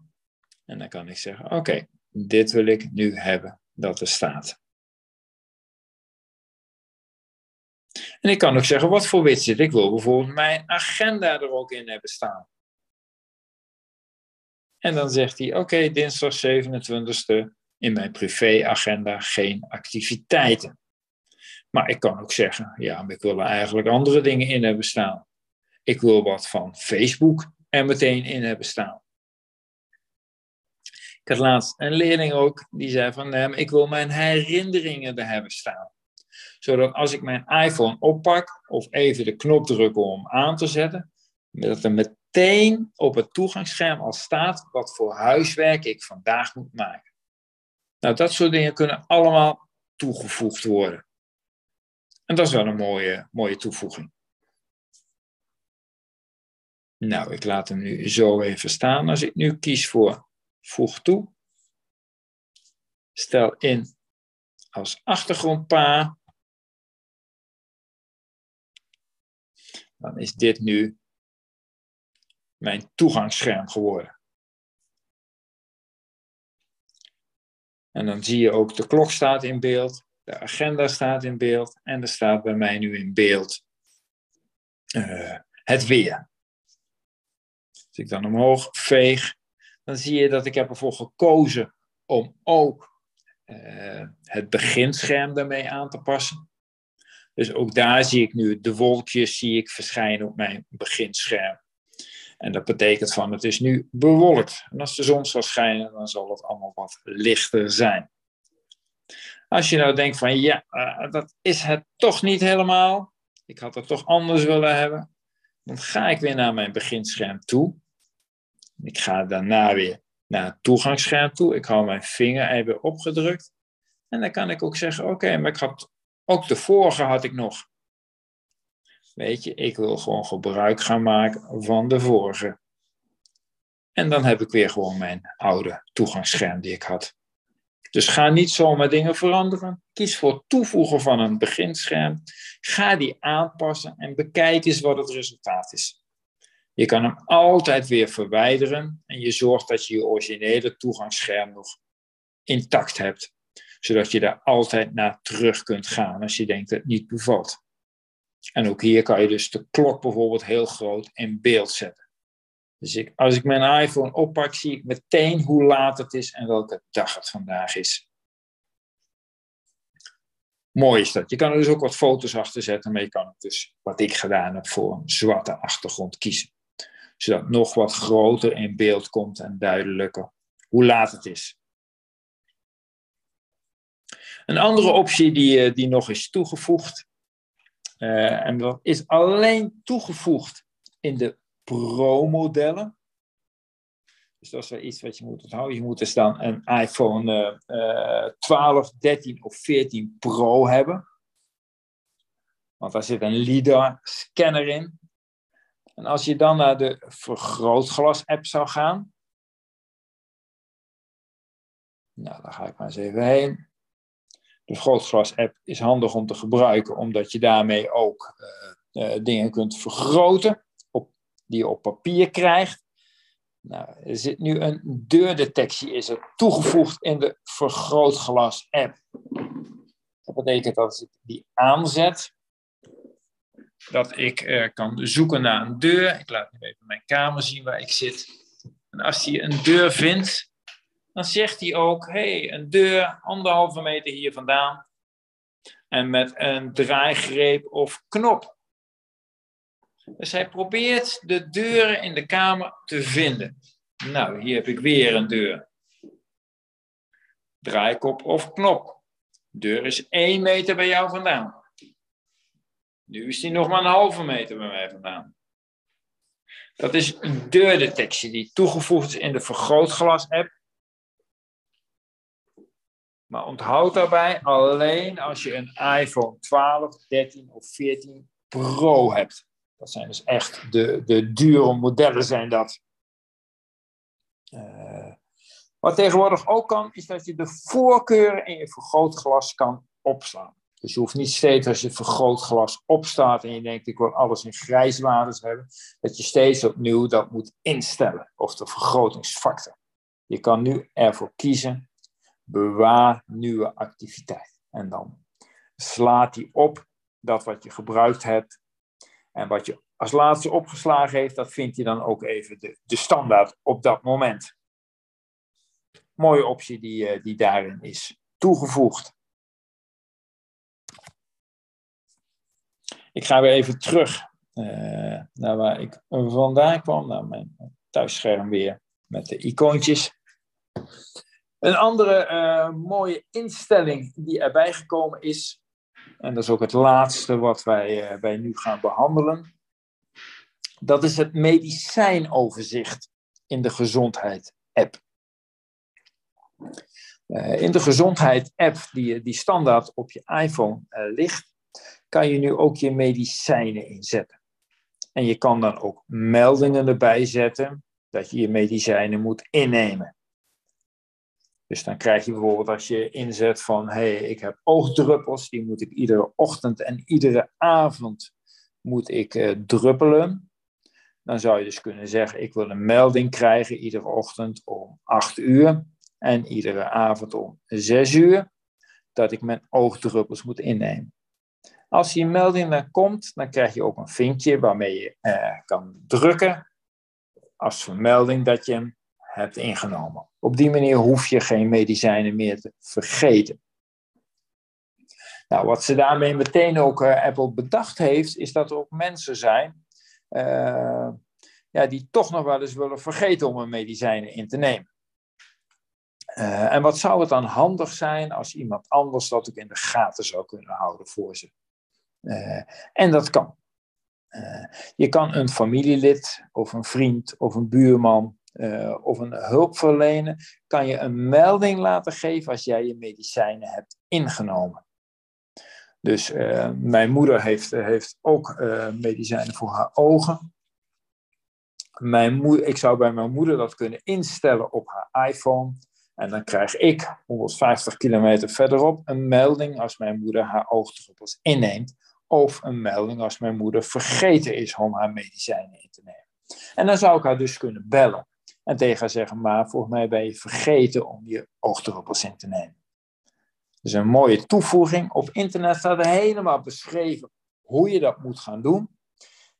En dan kan ik zeggen, oké, dit wil ik nu hebben dat er staat. En ik kan ook zeggen wat voor widget. Ik wil bijvoorbeeld mijn agenda er ook in hebben staan. En dan zegt hij, oké, dinsdag 27e in mijn privéagenda geen activiteiten. Maar ik kan ook zeggen, ja, maar ik wil er eigenlijk andere dingen in hebben staan. Ik wil wat van Facebook er meteen in hebben staan. Ik had laatst een leerling ook, die zei van, nee, ik wil mijn herinneringen er hebben staan zodat als ik mijn iPhone oppak of even de knop druk om aan te zetten, dat er meteen op het toegangsscherm al staat wat voor huiswerk ik vandaag moet maken. Nou, dat soort dingen kunnen allemaal toegevoegd worden. En dat is wel een mooie, mooie toevoeging. Nou, ik laat hem nu zo even staan. Als ik nu kies voor voeg toe, stel in als achtergrondpaar, dan is dit nu mijn toegangsscherm geworden. En dan zie je ook de klok staat in beeld, de agenda staat in beeld en er staat bij mij nu in beeld uh, het weer. Als ik dan omhoog veeg, dan zie je dat ik heb ervoor gekozen om ook uh, het beginscherm daarmee aan te passen. Dus ook daar zie ik nu de wolkjes zie ik verschijnen op mijn beginscherm. En dat betekent van het is nu bewolkt. En als de zon zal schijnen, dan zal het allemaal wat lichter zijn. Als je nou denkt van ja, uh, dat is het toch niet helemaal. Ik had het toch anders willen hebben. Dan ga ik weer naar mijn beginscherm toe. Ik ga daarna weer naar het toegangsscherm toe. Ik hou mijn vinger even opgedrukt. En dan kan ik ook zeggen, oké, maar ik had ook de vorige had ik nog. Weet je, ik wil gewoon gebruik gaan maken van de vorige. En dan heb ik weer gewoon mijn oude toegangsscherm die ik had. Dus ga niet zomaar dingen veranderen. Kies voor toevoegen van een beginscherm. Ga die aanpassen en bekijk eens wat het resultaat is. Je kan hem altijd weer verwijderen en je zorgt dat je je originele toegangsscherm nog intact hebt, zodat je daar altijd naar terug kunt gaan als je denkt dat het niet bevalt. En ook hier kan je dus de klok bijvoorbeeld heel groot in beeld zetten. Dus ik, als ik mijn iPhone oppak, zie ik meteen hoe laat het is en welke dag het vandaag is. Mooi is dat. Je kan er dus ook wat foto's achter zetten, maar je kan dus, wat ik gedaan heb, voor een zwarte achtergrond kiezen. Zodat nog wat groter in beeld komt en duidelijker hoe laat het is. Een andere optie die, eh, die nog is toegevoegd, uh, en dat is alleen toegevoegd in de Pro-modellen. Dus dat is wel iets wat je moet onthouden. Je moet dus dan een iPhone uh, uh, 12, 13 of 14 Pro hebben. Want daar zit een LiDAR-scanner in. En als je dan naar de vergrootglas-app zou gaan. Nou, daar ga ik maar eens even heen. De vergrootglas-app is handig om te gebruiken, omdat je daarmee ook uh, uh, dingen kunt vergroten die je op papier krijgt. Nou, er zit nu een deurdetectie is er toegevoegd in de vergrootglas app. Dat betekent dat als ik die aanzet, dat ik uh, kan zoeken naar een deur. Ik laat nu even mijn kamer zien waar ik zit. En als hij een deur vindt, dan zegt hij ook: hey, een deur anderhalve meter hier vandaan. En met een draaigreep of knop. Dus hij probeert de deuren in de kamer te vinden. Nou, hier heb ik weer een deur. Draaikop of knop. Deur is 1 meter bij jou vandaan. Nu is die nog maar een halve meter bij mij vandaan. Dat is een deurdetectie die toegevoegd is in de vergrootglas-app. Maar onthoud daarbij alleen als je een iPhone 12, 13 of 14 Pro hebt. Dat zijn dus echt de, de dure modellen zijn dat. Uh, wat tegenwoordig ook kan, is dat je de voorkeuren in je vergrootglas kan opslaan. Dus je hoeft niet steeds als je vergrootglas opstaat en je denkt ik wil alles in grijswaardes hebben, dat je steeds opnieuw dat moet instellen, of de vergrotingsfactor. Je kan nu ervoor kiezen, bewaar nieuwe activiteit. En dan slaat die op dat wat je gebruikt hebt en wat je als laatste opgeslagen heeft, dat vindt hij dan ook even de, de standaard op dat moment. Mooie optie die, eh, die daarin is toegevoegd. Ik ga weer even terug uh, naar waar ik vandaan kwam, naar mijn thuisscherm weer met de icoontjes. Een andere uh, mooie instelling die erbij gekomen is, en dat is ook het laatste wat wij, uh, wij nu gaan behandelen. Dat is het medicijnoverzicht in de gezondheid-app. Uh, in de gezondheid-app die, die standaard op je iPhone ligt, kan je nu ook je medicijnen inzetten. En je kan dan ook meldingen erbij zetten dat je je medicijnen moet innemen. Dus dan krijg je bijvoorbeeld als je inzet van, hé, hey, ik heb oogdruppels, die moet ik iedere ochtend en iedere avond moet ik uh, druppelen. Dan zou je dus kunnen zeggen, ik wil een melding krijgen iedere ochtend om 8 uur en iedere avond om 6 uur, dat ik mijn oogdruppels moet innemen. Als die melding dan komt, dan krijg je ook een vinkje waarmee je uh, kan drukken als vermelding dat je hem hebt ingenomen. Op die manier hoef je geen medicijnen meer te vergeten. Nou, wat ze daarmee meteen ook uh, Apple bedacht heeft, is dat er ook mensen zijn uh, ja, die toch nog wel eens willen vergeten om hun medicijnen in te nemen. Uh, en wat zou het dan handig zijn als iemand anders dat ook in de gaten zou kunnen houden voor ze? en dat kan. je kan een familielid of een vriend of een buurman uh, of een hulpverlener, kan je een melding laten geven als jij je medicijnen hebt ingenomen. Dus uh, mijn moeder heeft, heeft ook uh, medicijnen voor haar ogen. Mijn ik zou bij mijn moeder dat kunnen instellen op haar iPhone. En dan krijg ik 150 kilometer verderop een melding als mijn moeder haar oogdruppels inneemt. Of een melding als mijn moeder vergeten is om haar medicijnen in te nemen. En dan zou ik haar dus kunnen bellen. En tegen zeggen, maar volgens mij ben je vergeten om je oogdruppels in te nemen. Dus een mooie toevoeging. Op internet staat helemaal beschreven hoe je dat moet gaan doen.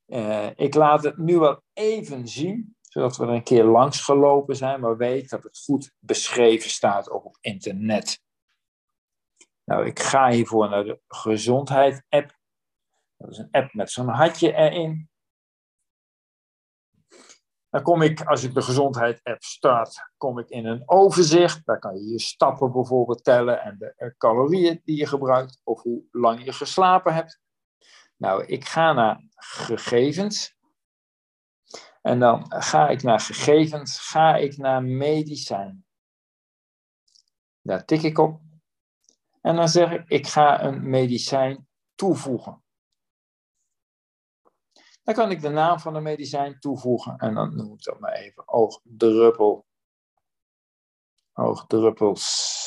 Uh, ik laat het nu wel even zien, zodat we er een keer langs gelopen zijn, maar weet dat het goed beschreven staat ook op internet. Nou, ik ga hiervoor naar de gezondheid-app. Dat is een app met zo'n hartje erin. Dan kom ik, als ik de gezondheid-app start, kom ik in een overzicht. Daar kan je je stappen bijvoorbeeld tellen en de eh, calorieën die je gebruikt of hoe lang je geslapen hebt. Nou, ik ga naar gegevens. En dan ga ik naar gegevens, ga ik naar medicijn. Daar tik ik op. En dan zeg ik, ik ga een medicijn toevoegen. Dan kan ik de naam van de medicijn toevoegen en dan noem ik dat maar even oogdruppel. Oogdruppels.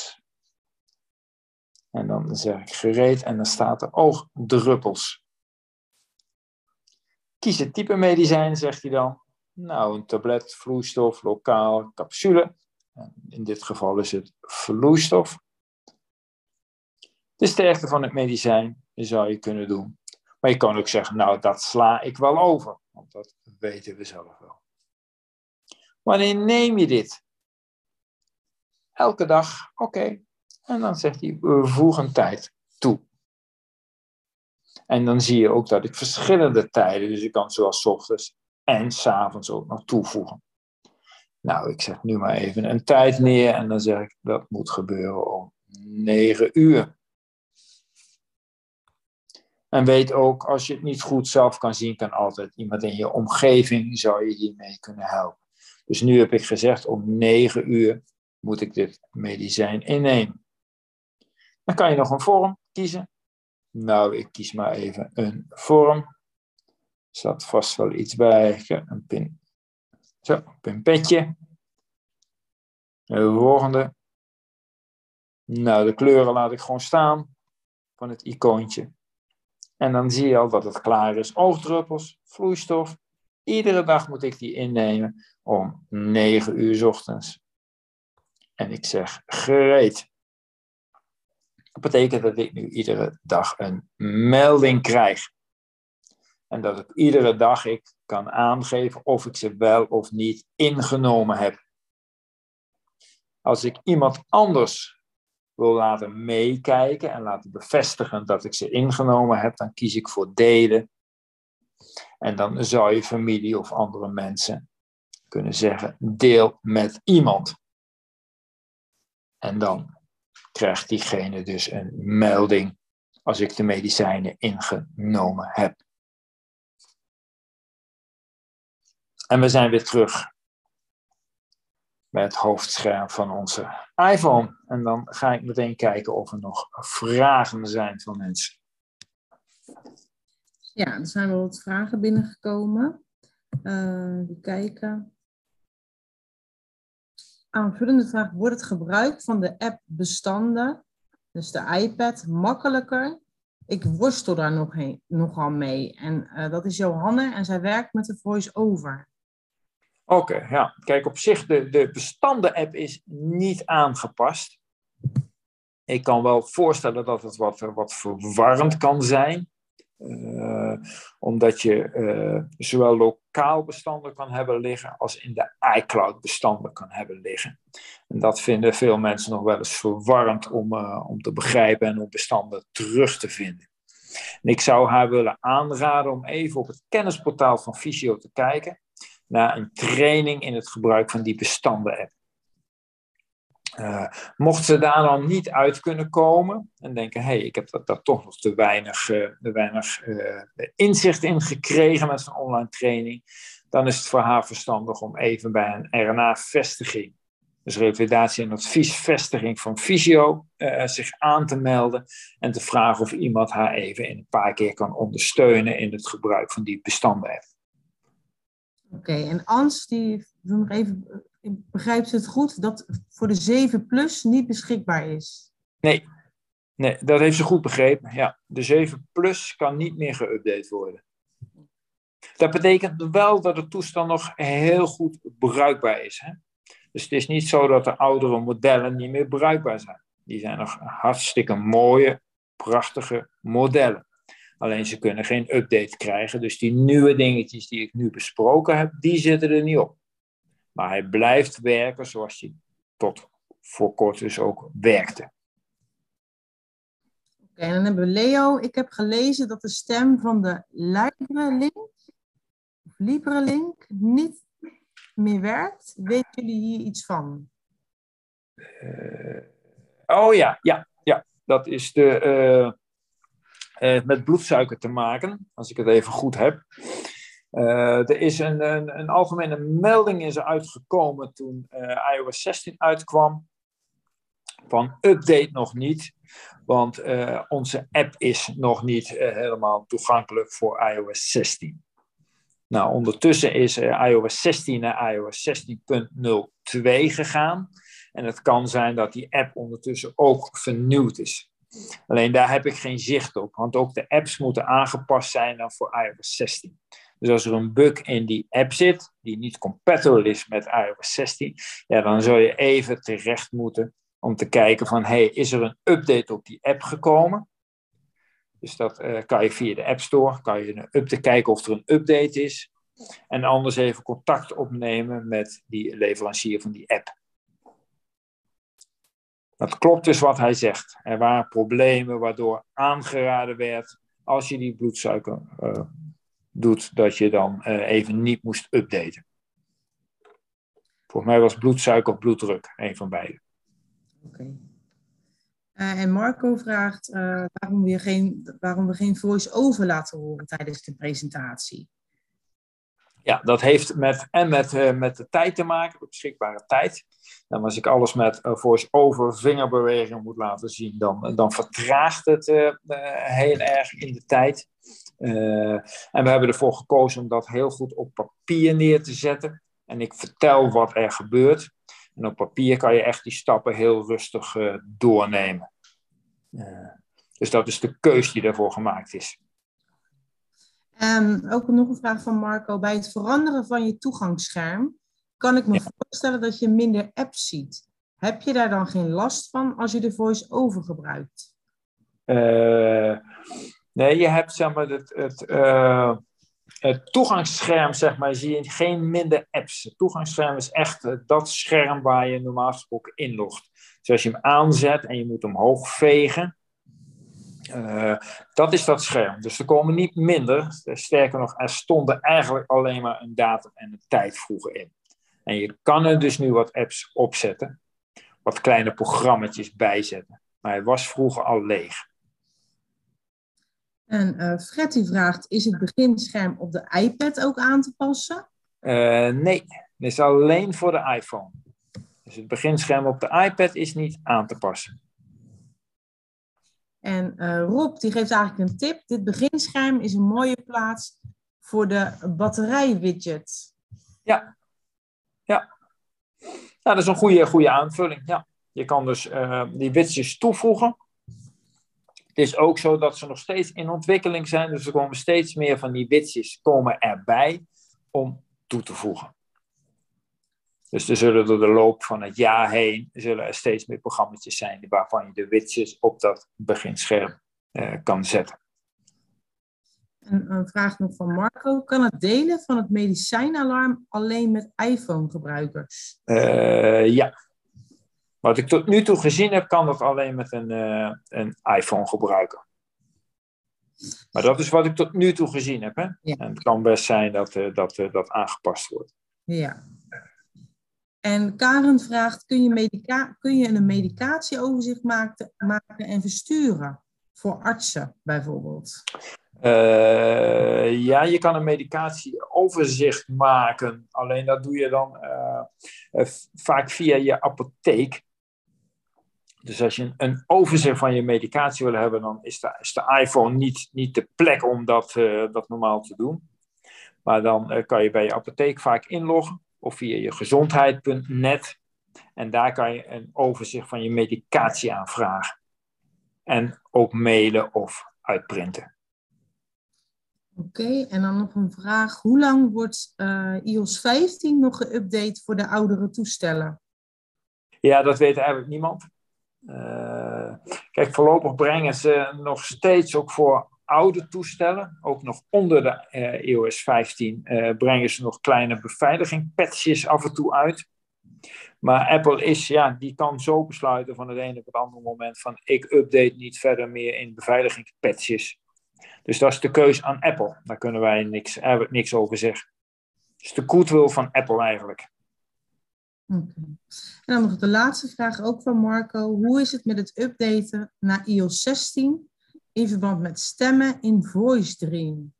En dan zeg ik gereed en dan staat er oogdruppels. Kies het type medicijn, zegt hij dan. Nou, een tablet, vloeistof, lokaal, capsule. In dit geval is het vloeistof. De sterkte van het medicijn zou je kunnen doen. Maar je kan ook zeggen, nou, dat sla ik wel over. Want dat weten we zelf wel. Wanneer neem je dit? Elke dag, oké. En dan zegt hij, voeg een tijd toe. En dan zie je ook dat ik verschillende tijden, dus ik kan zoals ochtends en s avonds ook nog toevoegen. Nou, ik zet nu maar even een tijd neer en dan zeg ik dat moet gebeuren om 9 uur. En weet ook, als je het niet goed zelf kan zien, kan altijd iemand in je omgeving zou je hiermee kunnen helpen. Dus nu heb ik gezegd, om 9 uur moet ik dit medicijn innemen. Dan kan je nog een vorm kiezen. Nou, ik kies maar even een vorm. Er staat vast wel iets bij. Een pin. Zo, een pinpetje. De volgende. Nou, de kleuren laat ik gewoon staan van het icoontje. En dan zie je al dat het klaar is. Oogdruppels, vloeistof. Iedere dag moet ik die innemen om 9 uur ochtends. En ik zeg gereed. Dat betekent dat ik nu iedere dag een melding krijg. En dat ik iedere dag ik kan aangeven of ik ze wel of niet ingenomen heb. Als ik iemand anders wil laten meekijken en laten bevestigen dat ik ze ingenomen heb, dan kies ik voor delen. En dan zou je familie of andere mensen kunnen zeggen: deel met iemand. En dan krijgt diegene dus een melding als ik de medicijnen ingenomen heb. En we zijn weer terug bij het hoofdscherm van onze iPhone. En dan ga ik meteen kijken of er nog vragen zijn van mensen. Ja, er zijn wel wat vragen binnengekomen. Uh, even kijken. Aanvullende vraag: wordt het gebruik van de app-bestanden, dus de iPad, makkelijker? Ik worstel daar nog heen, nogal mee. En uh, dat is Johanne en zij werkt met de voice-over. Oké, ja. Kijk, op zich, de, de bestanden-app is niet aangepast. Ik kan wel voorstellen dat het wat, wat verwarrend kan zijn. Uh, omdat je uh, zowel lokaal bestanden kan hebben liggen als in de iCloud bestanden kan hebben liggen. En dat vinden veel mensen nog wel eens verwarrend om, om te begrijpen en om bestanden terug te vinden. En ik zou haar willen aanraden om even op het kennisportaal van Visio te kijken naar een training in het gebruik van die bestanden-app. Uh, mocht ze daar dan niet uit kunnen komen en denken, hé, hey, ik heb daar toch nog te weinig, uh, te weinig uh, inzicht in gekregen met zo'n online training, dan is het voor haar verstandig om even bij een RNA-vestiging, dus revalidatie en adviesvestiging van Visio, zich aan te melden en te vragen of iemand haar even in een paar keer kan ondersteunen in het gebruik van die bestanden. Oké, en Ans, die nog even begrijpt het goed, dat voor de 7 plus niet beschikbaar is? Nee, nee dat heeft ze goed begrepen. Ja, de 7 plus kan niet meer geüpdate worden. Dat betekent wel dat de toestand nog heel goed bruikbaar is. Hè? Dus het is niet zo dat de oudere modellen niet meer bruikbaar zijn. Die zijn nog hartstikke mooie, prachtige modellen. Alleen ze kunnen geen update krijgen. Dus die nieuwe dingetjes die ik nu besproken heb, die zitten er niet op. Maar hij blijft werken zoals hij tot voor kort dus ook werkte. Oké, dan hebben we Leo. Ik heb gelezen dat de stem van de Librelink, of niet meer werkt. Weten jullie hier iets van? Uh, oh ja, ja, ja. Dat is de, uh, met bloedsuiker te maken, als ik het even goed heb. Uh, er is een, een, een, algemene melding is uitgekomen toen uh, iOS 16 uitkwam. Van update nog niet, want onze app is nog niet helemaal toegankelijk voor iOS 16. Nou, ondertussen is iOS 16 naar iOS 16.02 gegaan. En het kan zijn dat die app ondertussen ook vernieuwd is. Alleen daar heb ik geen zicht op, want ook de apps moeten aangepast zijn dan voor iOS 16. Dus als er een bug in die app zit, die niet compatible is met iOS 16, ja, dan zul je even terecht moeten om te kijken van, hey, is er een update op die app gekomen? Dus dat uh, kan je via de App Store, kan je een update kijken of er een update is. En anders even contact opnemen met die leverancier van die app. Dat klopt dus wat hij zegt. Er waren problemen waardoor aangeraden werd als je die bloedsuiker uh, doet, dat je dan uh, even niet moest updaten. Volgens mij was bloedsuiker of bloeddruk, een van beide. Oké. Uh, en Marco vraagt waarom, we geen, waarom we geen voice-over laten horen tijdens de presentatie. Ja, dat heeft met, en met, uh, met de tijd te maken, de beschikbare tijd. En als ik alles met voice-over vingerbeweging moet laten zien, dan, dan vertraagt het heel erg in de tijd. Uh, en we hebben ervoor gekozen om dat heel goed op papier neer te zetten. En ik vertel wat er gebeurt. En op papier kan je echt die stappen heel rustig uh, doornemen. Uh, dus dat is de keus die daarvoor gemaakt is. Um, ook nog een vraag van Marco. Bij het veranderen van je toegangsscherm kan ik me ja. voorstellen dat je minder apps ziet. Heb je daar dan geen last van als je de voice-over gebruikt? Nee, je hebt zeg maar, het, het, uh, het toegangsscherm, zeg maar, zie je geen minder apps. Het toegangsscherm is echt uh, dat scherm waar je normaal gesproken inlogt. Dus als je hem aanzet en je moet omhoog vegen, uh, dat is dat scherm. Dus er komen niet minder. Sterker nog, er stonden eigenlijk alleen maar een datum en een tijd vroeger in. En je kan er dus nu wat apps opzetten, wat kleine programma's bijzetten. Maar hij was vroeger al leeg. En uh, Fred die vraagt, is het beginscherm op de iPad ook aan te passen? Uh, nee, het is alleen voor de iPhone. Dus het beginscherm op de iPad is niet aan te passen. En uh, Rob die geeft eigenlijk een tip. Dit beginscherm is een mooie plaats voor de batterijwidget. Ja, ja. ja dat is een goede, goede aanvulling. Ja. Je kan dus uh, die widgets toevoegen. Het is ook zo dat ze nog steeds in ontwikkeling zijn. Dus er komen steeds meer van die widgets komen erbij om toe te voegen. Dus er zullen door de loop van het jaar heen zullen er steeds meer programma's zijn waarvan je de widgets op dat beginscherm uh, kan zetten. En een vraag nog van Marco. Kan het delen van het medicijnalarm alleen met iPhone-gebruikers? Uh, ja. Wat ik tot nu toe gezien heb, kan dat alleen met een, uh, een iPhone-gebruiker. Maar dat is wat ik tot nu toe gezien heb. Hè? Ja. En het kan best zijn dat dat, dat aangepast wordt. Ja. En Karen vraagt, kun je, medica kun je een medicatieoverzicht maken, en versturen? Voor artsen bijvoorbeeld. Uh, ja, je kan een medicatieoverzicht maken. Alleen dat doe je dan uh, uh, vaak via je apotheek. Dus als je een, een, overzicht van je medicatie wil hebben, dan is de, is de iPhone niet, niet de plek om dat, dat normaal te doen. Maar dan kan je bij je apotheek vaak inloggen of via je gezondheid.net. En daar kan je een overzicht van je medicatie aanvragen. En ook mailen of uitprinten. Oké, okay, en dan nog een vraag. Hoe lang wordt uh, iOS 15 nog geüpdate voor de oudere toestellen? Ja, dat weet eigenlijk niemand. Uh, kijk, voorlopig brengen ze nog steeds ook voor oude toestellen, ook nog onder de iOS 15, uh, brengen ze nog kleine beveiliging patches af en toe uit. Maar Apple is, ja, die kan zo besluiten van het ene op het andere moment van ik update niet verder meer in beveiligingspatches. Dus dat is de keus aan Apple. Daar kunnen wij niks, niks over zeggen. Dus de goodwill van Apple eigenlijk. Okay. En dan nog de laatste vraag ook van Marco. Hoe is het met het updaten naar iOS 16 in verband met stemmen in Voice Dream?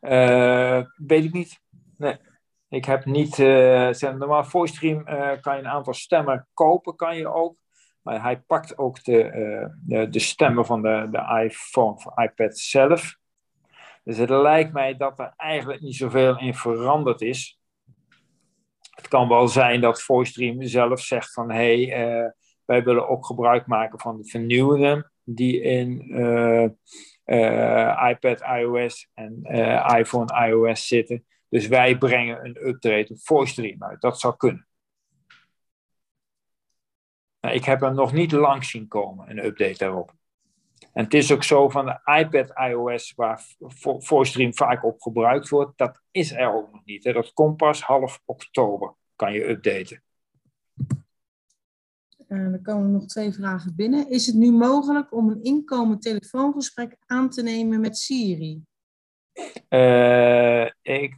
Uh, weet ik niet. Nee. Ik heb niet. Uh, normaal Voice uh, kan je een aantal stemmen kopen, kan je ook. Maar hij pakt ook de, de, de, stemmen van de, de iPhone of iPad zelf. Dus het lijkt mij dat er eigenlijk niet zoveel in veranderd is. Het kan wel zijn dat Voice Dream zelf zegt van hé, hey, wij willen ook gebruik maken van de vernieuwingen die in uh, uh, iPad iOS en uh, iPhone iOS zitten. Dus wij brengen een update, een voice stream uit. Dat zou kunnen. Ik heb hem nog niet lang zien komen, een update daarop. En het is ook zo van de iPad iOS, waar voice stream vaak op gebruikt wordt, dat is er ook nog niet. Dat komt pas half oktober, kan je updaten. Uh, er komen nog twee vragen binnen. Is het nu mogelijk om een inkomend telefoongesprek aan te nemen met Siri? Uh, ik,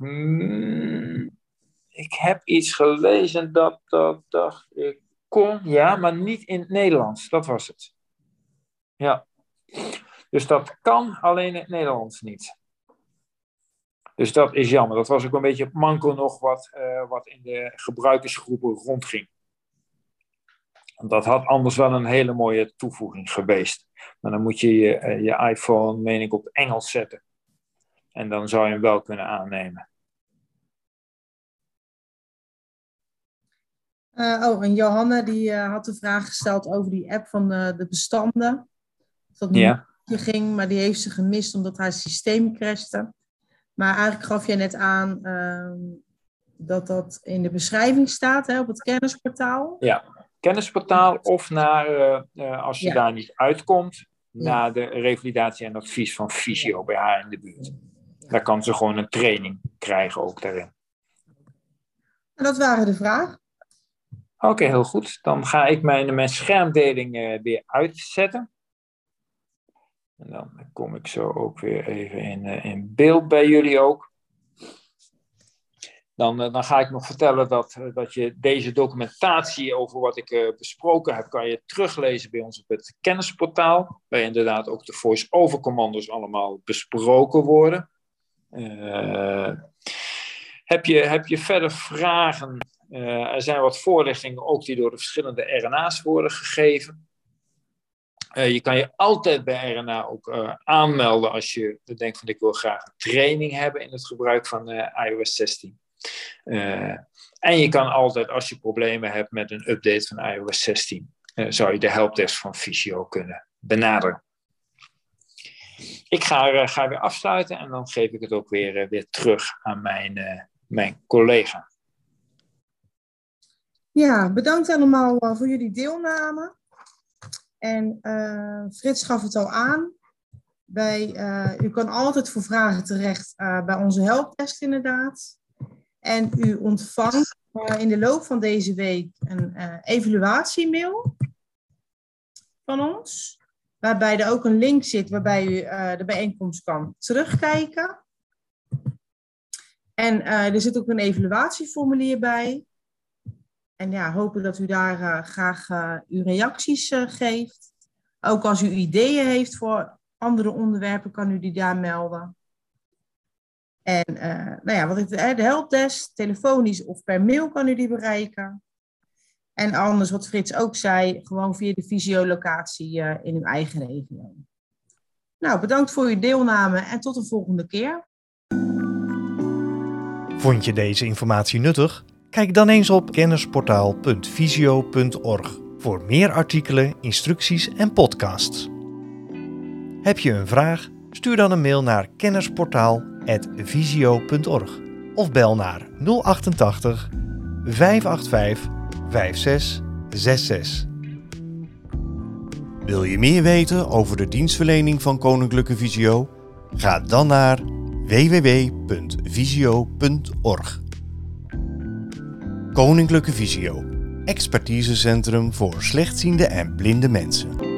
ik heb iets gelezen dat dat dacht ik kon, ja, maar niet in het Nederlands. Dat was het. Ja. Dus dat kan, alleen in het Nederlands niet. Dus dat is jammer. Dat was ook een beetje het manco nog wat, uh, wat in de gebruikersgroepen rondging. Dat had anders wel een hele mooie toevoeging geweest. Maar dan moet je je, eh, je iPhone, meen ik, op Engels zetten. En dan zou je hem wel kunnen aannemen. Uh, oh, en Johanna die uh, had de vraag gesteld over die app van de, de bestanden. Dat niet ja. ging, maar die heeft ze gemist omdat haar systeem crashte. Maar eigenlijk gaf jij net aan uh, dat dat in de beschrijving staat hè, op het kennisportaal. Ja, kennisportaal of naar, uh, als je ja. daar niet uitkomt, naar de revalidatie en advies van fysio bij haar in de buurt. Daar kan ze gewoon een training krijgen ook daarin. En dat waren de vragen. Oké, okay, heel goed. Dan ga ik mijn, mijn schermdeling uh, weer uitzetten. En dan kom ik zo ook weer even in, uh, in beeld bij jullie ook. Dan, dan, ga ik nog vertellen dat, dat je deze documentatie over wat ik uh, besproken heb, kan je teruglezen bij ons op het kennisportaal, waar inderdaad ook de voice-over commando's allemaal besproken worden. Heb, je, heb je verder vragen? Er zijn wat voorlichtingen ook die door de verschillende RNA's worden gegeven. Je kan je altijd bij RNA ook aanmelden als je denkt van ik wil graag een training hebben in het gebruik van iOS 16. En je kan altijd als je problemen hebt met een update van iOS 16, zou je de helpdesk van Visio kunnen benaderen. Ik ga, ga weer afsluiten en dan geef ik het ook weer, weer terug aan mijn, mijn collega. Ja, bedankt allemaal voor jullie deelname. En uh, Frits gaf het al aan. Bij, uh, u kan altijd voor vragen terecht uh, bij onze helpdesk inderdaad. En u ontvangt in de loop van deze week een evaluatiemail van ons. Waarbij er ook een link zit waarbij u de bijeenkomst kan terugkijken. En er zit ook een evaluatieformulier bij. En ja, hopen dat u daar graag uw reacties geeft. Ook als u ideeën heeft voor andere onderwerpen, kan u die daar melden. En nou ja, wat ik, de helpdesk, telefonisch of per mail kan u die bereiken. En anders, wat Frits ook zei, gewoon via de visiolocatie in uw eigen regio. Nou, bedankt voor uw deelname en tot de volgende keer. Vond je deze informatie nuttig? Kijk dan eens op kennisportaal.visio.org voor meer artikelen, instructies en podcasts. Heb je een vraag? Stuur dan een mail naar kennisportaal.visio.org of bel naar 088 585 5666. Wil je meer weten over de dienstverlening van Koninklijke Visio? Ga dan naar www.visio.org. Koninklijke Visio, expertisecentrum voor slechtziende en blinde mensen.